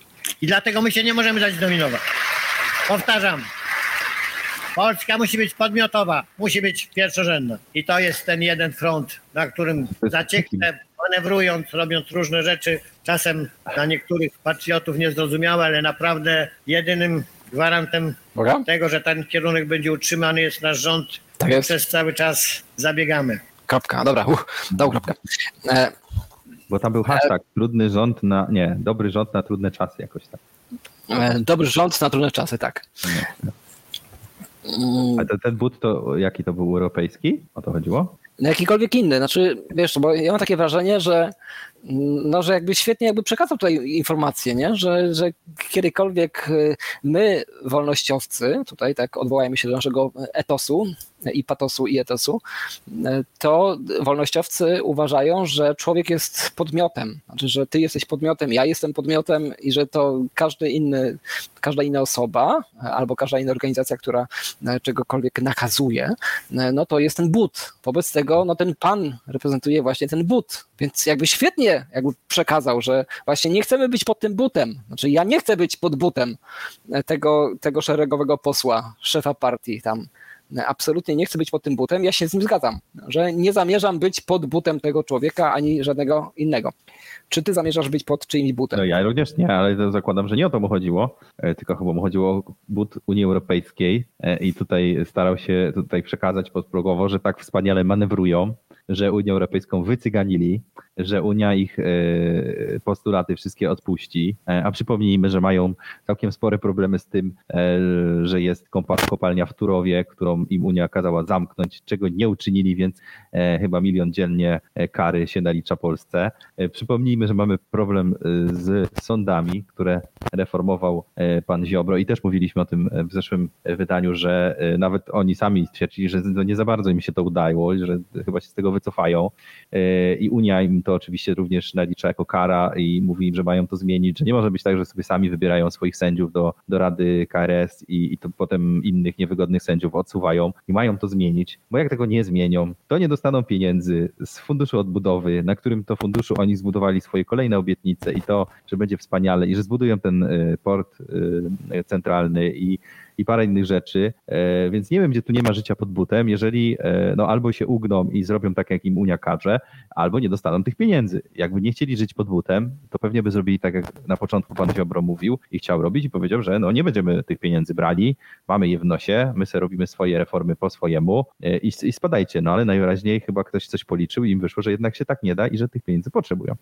S6: I dlatego my się nie możemy dać zdominować. Powtarzam. Polska musi być podmiotowa, musi być pierwszorzędna. I to jest ten jeden front, na którym zaciekle manewrując, robiąc różne rzeczy, czasem dla niektórych patriotów niezrozumiałe, ale naprawdę jedynym gwarantem
S2: Uwaga.
S6: tego, że ten kierunek będzie utrzymany jest nasz rząd.
S2: Tak jest.
S6: Przez cały czas zabiegamy.
S2: Kropka, dobra, uch, dał kropkę. E,
S1: Bo tam był hashtag trudny rząd na, nie, dobry rząd na trudne czasy jakoś tak.
S2: e, dobry rząd na trudne czasy, tak.
S1: A ten, ten but to jaki to był europejski? O to chodziło?
S2: No jakikolwiek inny. Znaczy, wiesz, bo ja mam takie wrażenie, że no, że jakby świetnie jakby przekazał tutaj informację, nie? Że, że kiedykolwiek y, my, wolnościowcy, tutaj tak odwołajmy się do naszego etosu i patosu i etosu, y, to wolnościowcy uważają, że człowiek jest podmiotem. Znaczy, że ty jesteś podmiotem, ja jestem podmiotem i że to każdy inny, każda inna osoba albo każda inna organizacja, która y, czegokolwiek nakazuje, no to jest ten but. Wobec tego no ten pan reprezentuje właśnie ten but. Więc jakby świetnie jakby przekazał, że właśnie nie chcemy być pod tym butem. Znaczy ja nie chcę być pod butem tego, tego szeregowego posła, szefa partii tam. Absolutnie nie chcę być pod tym butem. Ja się z nim zgadzam, że nie zamierzam być pod butem tego człowieka ani żadnego innego. Czy ty zamierzasz być pod czyimś butem?
S1: No ja również nie, ale zakładam, że nie o to mu chodziło, e, tylko chyba mu chodziło o but Unii Europejskiej e, i tutaj starał się tutaj przekazać podprogowo, że tak wspaniale manewrują, że Unię Europejską wycyganili, że Unia ich e, postulaty wszystkie odpuści, E, a przypomnijmy, że mają całkiem spore problemy z tym, e, że jest kopalnia w Turowie, którą im Unia kazała zamknąć, czego nie uczynili, więc chyba milion dziennie kary się nalicza Polsce. Przypomnijmy, że mamy problem z sądami, które reformował pan Ziobro i też mówiliśmy o tym w zeszłym wydaniu, że nawet oni sami stwierdzili, że nie za bardzo im się to udało, że chyba się z tego wycofają. E, i Unia im to oczywiście również nalicza jako kara i mówi im, że mają to zmienić, że nie może być tak, że sobie sami wybierają swoich sędziów do, do Rady KRS i, i to potem innych niewygodnych sędziów odsuwają i mają to zmienić, bo jak tego nie zmienią, to nie dostaną pieniędzy z funduszu odbudowy, na którym to funduszu oni zbudowali swoje kolejne obietnice i to, że będzie wspaniale i że zbudują ten y, port y, centralny i i parę innych rzeczy, e, więc nie wiem, gdzie tu nie ma życia pod butem, jeżeli e, no albo się ugną i zrobią tak, jak im Unia każe, albo nie dostaną tych pieniędzy. Jakby nie chcieli żyć pod butem, to pewnie by zrobili tak, jak na początku pan Ziobro mówił i chciał robić i powiedział, że no nie będziemy tych pieniędzy brali, mamy je w nosie, my sobie robimy swoje reformy po swojemu e, i, i spadajcie. No ale najwyraźniej chyba ktoś coś policzył i im wyszło, że jednak się tak nie da i że tych pieniędzy potrzebują.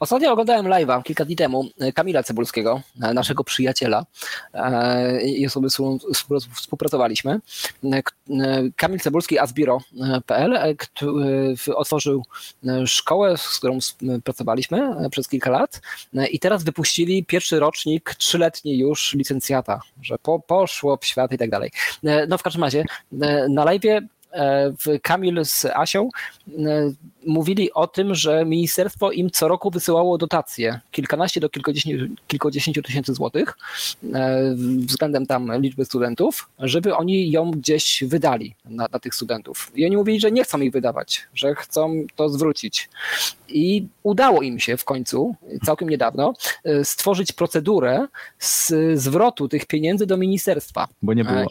S2: Ostatnio oglądałem live'a kilka dni temu Kamila Cebulskiego, naszego przyjaciela i osoby, współpracowaliśmy. E, e, Kamil Cebulski, asbiro.pl, e, otworzył szkołę, z którą pracowaliśmy przez kilka lat i teraz wypuścili pierwszy rocznik, trzyletni już licencjata, że po, poszło w świat i tak dalej. No w każdym razie na live'ie e, w Kamil z Asią e, mówili o tym, że ministerstwo im co roku wysyłało dotacje, kilkanaście do kilkudziesięciu, kilkudziesięciu tysięcy złotych e, względem tam liczby studentów, żeby oni ją gdzieś wydali na, na tych studentów. I oni mówili, że nie chcą ich wydawać, że chcą to zwrócić. I udało im się w końcu, całkiem niedawno, e, stworzyć procedurę z zwrotu tych pieniędzy do ministerstwa.
S1: Bo nie było.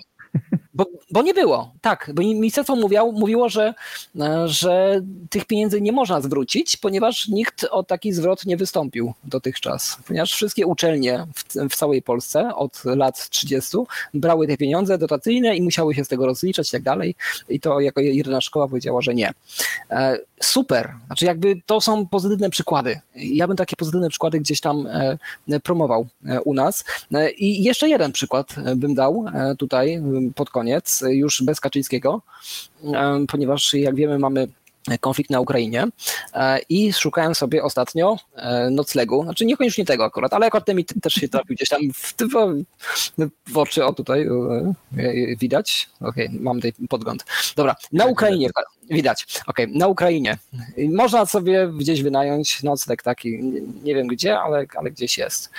S2: Bo, bo nie było, tak, bo ministerstwo mówiło, mówiło że, e, że tych pieniędzy nie można zwrócić, ponieważ nikt o taki zwrot nie wystąpił dotychczas. Ponieważ wszystkie uczelnie w, w całej Polsce od lat 30 brały te pieniądze dotacyjne i musiały się z tego rozliczać i tak dalej. I to jako jedyna szkoła powiedziała, że nie. E, Super, znaczy jakby to są pozytywne przykłady. Ja bym takie pozytywne przykłady gdzieś tam e, promował u nas. I jeszcze jeden przykład bym dał tutaj pod koniec, e, już bez Kaczyńskiego, e, ponieważ jak wiemy mamy konflikt na Ukrainie e, i szukałem sobie ostatnio e, noclegu, znaczy niekoniecznie tego akurat, ale akurat ten mi też się trafił gdzieś tam w, w, w oczy, o tutaj widać, okej, mam tutaj podgląd. Dobra, na Ukrainie, widać, okej, na Ukrainie. Można sobie gdzieś wynająć nocleg taki, nie, wiem gdzie, ale, ale gdzieś jest.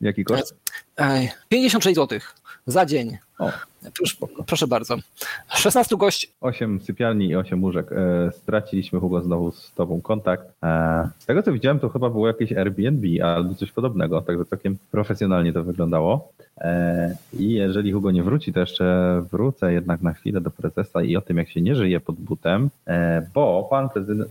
S1: Jaki koszt?
S2: Ej, 56 zł za dzień.
S1: O.
S2: Proszę, proszę bardzo. 16 gości.
S1: 8 sypialni i 8 łóżek. E, straciliśmy Hugo znowu z tobą kontakt. E, z tego co widziałem, to chyba było jakieś Airbnb albo coś podobnego, także całkiem profesjonalnie to wyglądało. E, I jeżeli Hugo nie wróci, to jeszcze wrócę jednak na chwilę do prezesa i o tym, jak się nie żyje pod butem, bo pan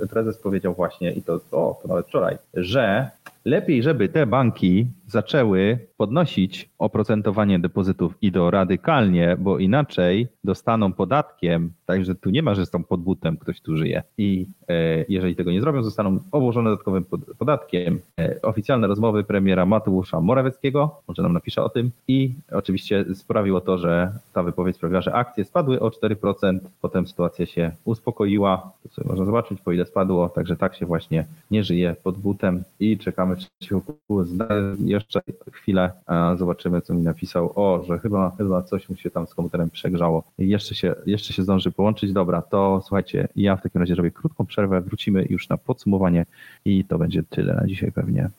S1: prezes powiedział właśnie, i to, o, to nawet wczoraj, że lepiej, żeby te banki zaczęły podnosić oprocentowanie depozytów i to radykalnie, bo inaczej dostaną podatkiem, także tu nie ma, że są pod butem, ktoś tu żyje. I e, jeżeli tego nie zrobią, zostaną obłożone dodatkowym pod, podatkiem. E, oficjalne rozmowy premiera Mateusza Morawieckiego, może nam napisze o tym, i oczywiście sprawiło to, że ta wypowiedź sprawiła, że akcje spadły o 4%, potem sytuacja się uspokoiła, tu sobie można zobaczyć, po ile spadło, także tak się właśnie nie żyje pod butem i czekamy, czy się zda jeszcze chwilę, zobaczymy, co mi napisał. O, że chyba, chyba coś mu się tam z komputerem przegrzało. Jeszcze się, jeszcze się zdąży połączyć. Dobra, to słuchajcie, ja w takim razie robię krótką przerwę, wrócimy już na podsumowanie i to będzie tyle na dzisiaj pewnie.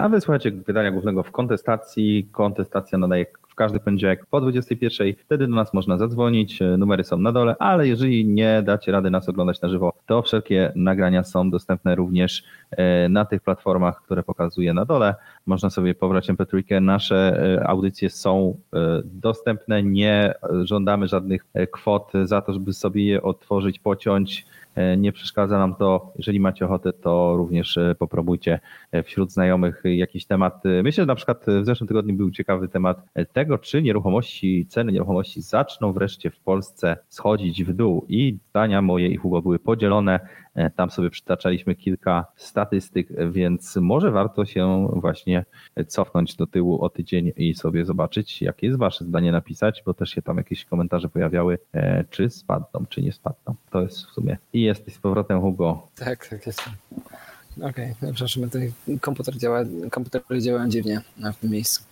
S1: A wysłuchajcie wydania głównego w kontestacji. Kontestacja nadaje w każdy poniedziałek po 21. Wtedy do nas można zadzwonić. Numery są na dole, ale jeżeli nie dacie rady nas oglądać na żywo, to wszelkie nagrania są dostępne również e, na tych platformach, które pokazuję na dole. Można sobie pobrać MP3. Nasze e, audycje są e, dostępne. Nie żądamy żadnych kwot za to, żeby sobie je otworzyć, pociąć. E, Nie przeszkadza nam to. Jeżeli macie ochotę, to również e, popróbujcie e, wśród znajomych jakiś temat. Myślę, że na przykład w zeszłym tygodniu był ciekawy temat tego, czy nieruchomości, ceny nieruchomości zaczną wreszcie w Polsce schodzić w dół. I zdania moje i Hugo były podzielone. E, Tam sobie przytaczaliśmy kilka statystyk, więc może warto się właśnie cofnąć do tyłu o tydzień i sobie zobaczyć, jakie jest wasze zdanie napisać, bo też się tam jakieś komentarze pojawiały, e, czy spadną, czy nie spadną. To jest w sumie. I jesteś z powrotem, Hugo.
S2: Tak, tak jest. Okej. Okay. Przepraszam, tutaj komputer działa, komputery działają dziwnie w tym miejscu.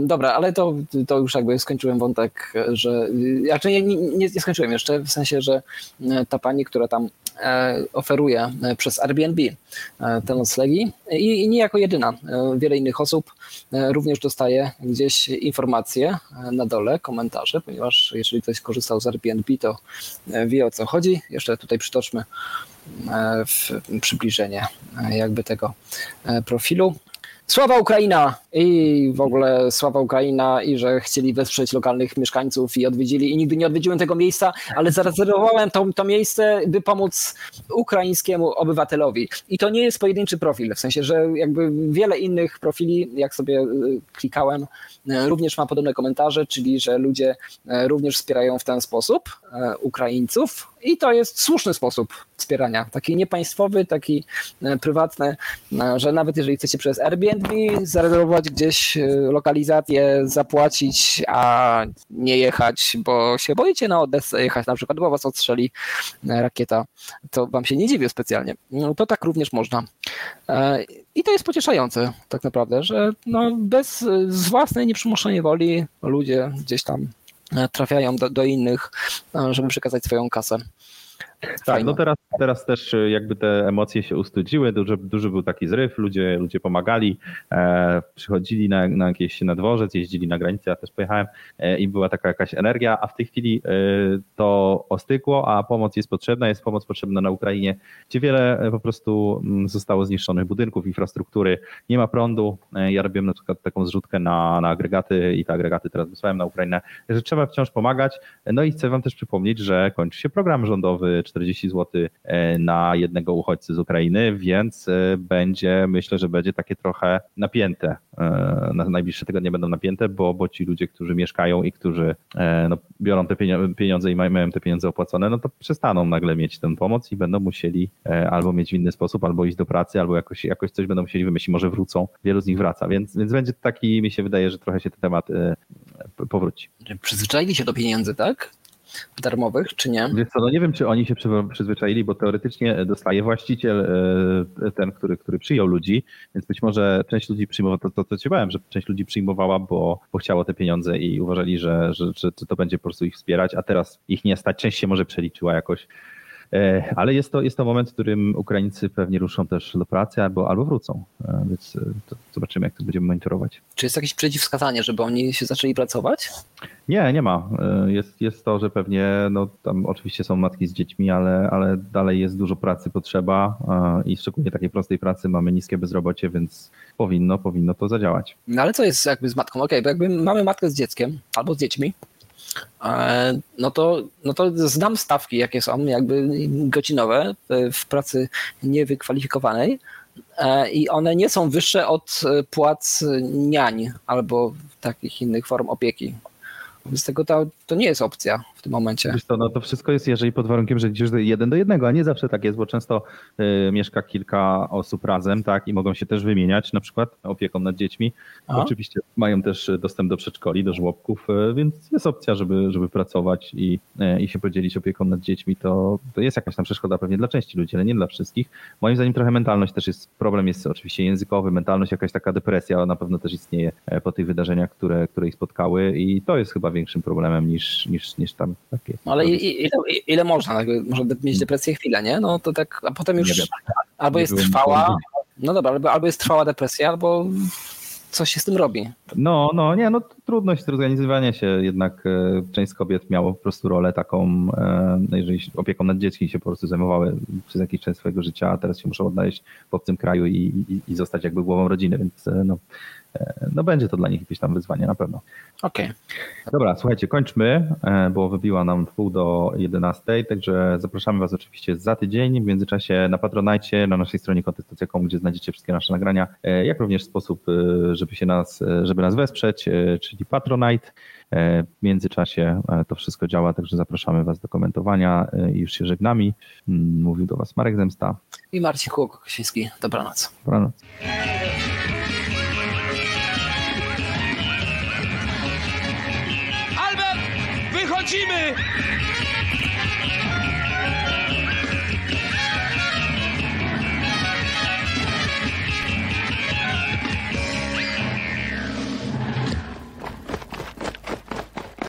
S2: Dobra, ale to, to już jakby skończyłem wątek, że. Znaczy nie, nie, nie skończyłem jeszcze, w sensie, że e, ta pani, która tam e, oferuje e, przez Airbnb te noclegi i nie jako jedyna. Wiele innych osób również dostaje gdzieś informacje na dole, komentarze, ponieważ jeżeli ktoś korzystał z Airbnb, to wie o co chodzi. Jeszcze tutaj przytoczmy przybliżenie jakby tego profilu. Sława Ukraina i w ogóle sława Ukraina i że chcieli wesprzeć lokalnych mieszkańców i odwiedzili. I nigdy nie odwiedziłem tego miejsca, ale zarezerwowałem to, to miejsce, by pomóc ukraińskiemu obywatelowi. I to nie jest pojedynczy profil, w sensie, że jakby wiele innych profili, jak sobie y, klikałem, y, również ma podobne komentarze, czyli że ludzie y, również wspierają w ten sposób Ukraińców. I to jest słuszny sposób wspierania, taki niepaństwowy, taki prywatny, że nawet jeżeli chcecie przez Airbnb zarezerwować gdzieś e, lokalizację, zapłacić, a nie jechać, bo się boicie na Odessę jechać na przykład, bo was odstrzeli e, rakieta, to wam się nie dziwię specjalnie. No, to tak również można. E, I to jest pocieszające tak naprawdę, że no bez z własnej nieprzymuszonej woli ludzie gdzieś tam trafiają do, do innych, żeby przekazać swoją kasę.
S1: Tak, no teraz, teraz też e, jakby te emocje się ustudziły, duży, duży był taki zryw, ludzie, ludzie pomagali, e, przychodzili na, na jakieś na dworzec, jeździli na granicę, ja też pojechałem e, i była taka jakaś energia, a w tej chwili e, to ostygło, a pomoc jest potrzebna, jest pomoc potrzebna na Ukrainie, gdzie wiele e, po prostu mm, zostało zniszczonych budynków, infrastruktury, nie ma prądu, e, ja robiłem na przykład taką zrzutkę na, na agregaty i te agregaty teraz wysłałem na Ukrainę, że trzeba wciąż pomagać, no i chcę wam też przypomnieć, że kończy się program rządowy 40 zł e, na jednego uchodźcy z Ukrainy, więc e, będzie, myślę, że będzie takie trochę napięte. E, na najbliższe tygodnie będą napięte, bo, bo ci ludzie, którzy mieszkają i którzy no, biorą te pieniądze i mają te pieniądze opłacone, no to przestaną nagle mieć tę pomoc i będą musieli albo mieć w inny sposób, albo iść do pracy, albo jakoś, jakoś coś będą musieli wymyślić, może wrócą. Wielu z nich wraca, więc, więc będzie taki, mi się wydaje, że trochę się ten temat powróci.
S2: Przyzwyczaili się do pieniędzy, tak? Darmowych, czy nie?
S1: Wiesz co, no nie wiem, czy oni się przyzwyczaili, bo teoretycznie dostaje właściciel, e, ten, który, który przyjął ludzi, więc być może część ludzi przyjmowała, to, to, to ci że część ludzi przyjmowała, bo, bo chciało te pieniądze i uważali, że, że, że to będzie po prostu ich wspierać, a teraz ich nie stać. Część się może przeliczyła jakoś E, ale jest to, jest to moment, w którym Ukraińcy pewnie ruszą też do pracy albo, albo wrócą, e, więc e, zobaczymy, jak to będziemy monitorować.
S2: Czy jest jakieś przeciwwskazanie, żeby oni się zaczęli pracować?
S1: Nie, nie ma. Jest, jest to, że pewnie, no tam oczywiście są matki z dziećmi, ale, ale dalej jest dużo pracy potrzeba i szczególnie takiej prostej pracy mamy niskie bezrobocie, więc powinno, powinno to zadziałać.
S2: No ale co jest jakby z matką? Okej, okay, bo jakby mamy matkę z dzieckiem albo z dziećmi, E, no to, no to znam stawki, jakie są, jakby godzinowe w pracy niewykwalifikowanej e, i one nie są wyższe od płac niań albo takich innych form opieki. Z tego to, to nie jest opcja w tym momencie.
S1: Wiesz to, no to wszystko jest, jeżeli pod warunkiem, że idziesz jeden do jednego, a nie zawsze tak jest, bo często y, mieszka kilka osób razem, tak, i mogą się też wymieniać na przykład opieką nad dziećmi. Oczywiście mają też dostęp do przedszkoli, do żłobków, y, więc jest opcja, żeby, żeby pracować i, y, i się podzielić opieką nad dziećmi. To, to jest jakaś tam przeszkoda pewnie dla części ludzi, ale nie dla wszystkich. Moim zdaniem trochę mentalność też jest, problem jest oczywiście językowy, mentalność, jakaś taka depresja na pewno też istnieje e, po tych wydarzeniach, które, które ich spotkały i to jest chyba większym problemem niż, niż, niż tam takie.
S2: No ale ile, ile można? Można mieć depresję chwilę, nie? No to tak, a potem już albo jest trwała, no dobra, albo, albo jest trwała depresja, albo coś się z tym robi.
S1: No, no, nie, no trudność zorganizowania się, jednak e, część kobiet miało po prostu rolę taką, e, no jeżeli opieką nad dziećmi się po prostu zajmowały przez jakiś czas swojego życia, a teraz się muszą odnaleźć w obcym kraju i, i, i zostać jakby głową rodziny, więc e, no, no będzie to dla nich jakieś tam wyzwanie na pewno.
S2: Okej.
S1: Okay. Dobra, słuchajcie, kończmy, e, bo wybiła nam pół do 11, także zapraszamy Was oczywiście za tydzień. W międzyczasie na Patronajcie, na naszej stronie kontestacja.com, gdzie znajdziecie wszystkie nasze nagrania, e, jak również sposób, e, żeby się nas, żeby nas wesprzeć, czyli Patronite. W międzyczasie to wszystko działa, także zapraszamy Was do komentowania i już się żegnamy. Mm, mówił do Was Marek Zemsta
S2: i Marcin Kłok-Kosiński. Dobranoc.
S1: Dobranoc.
S7: 姐妹。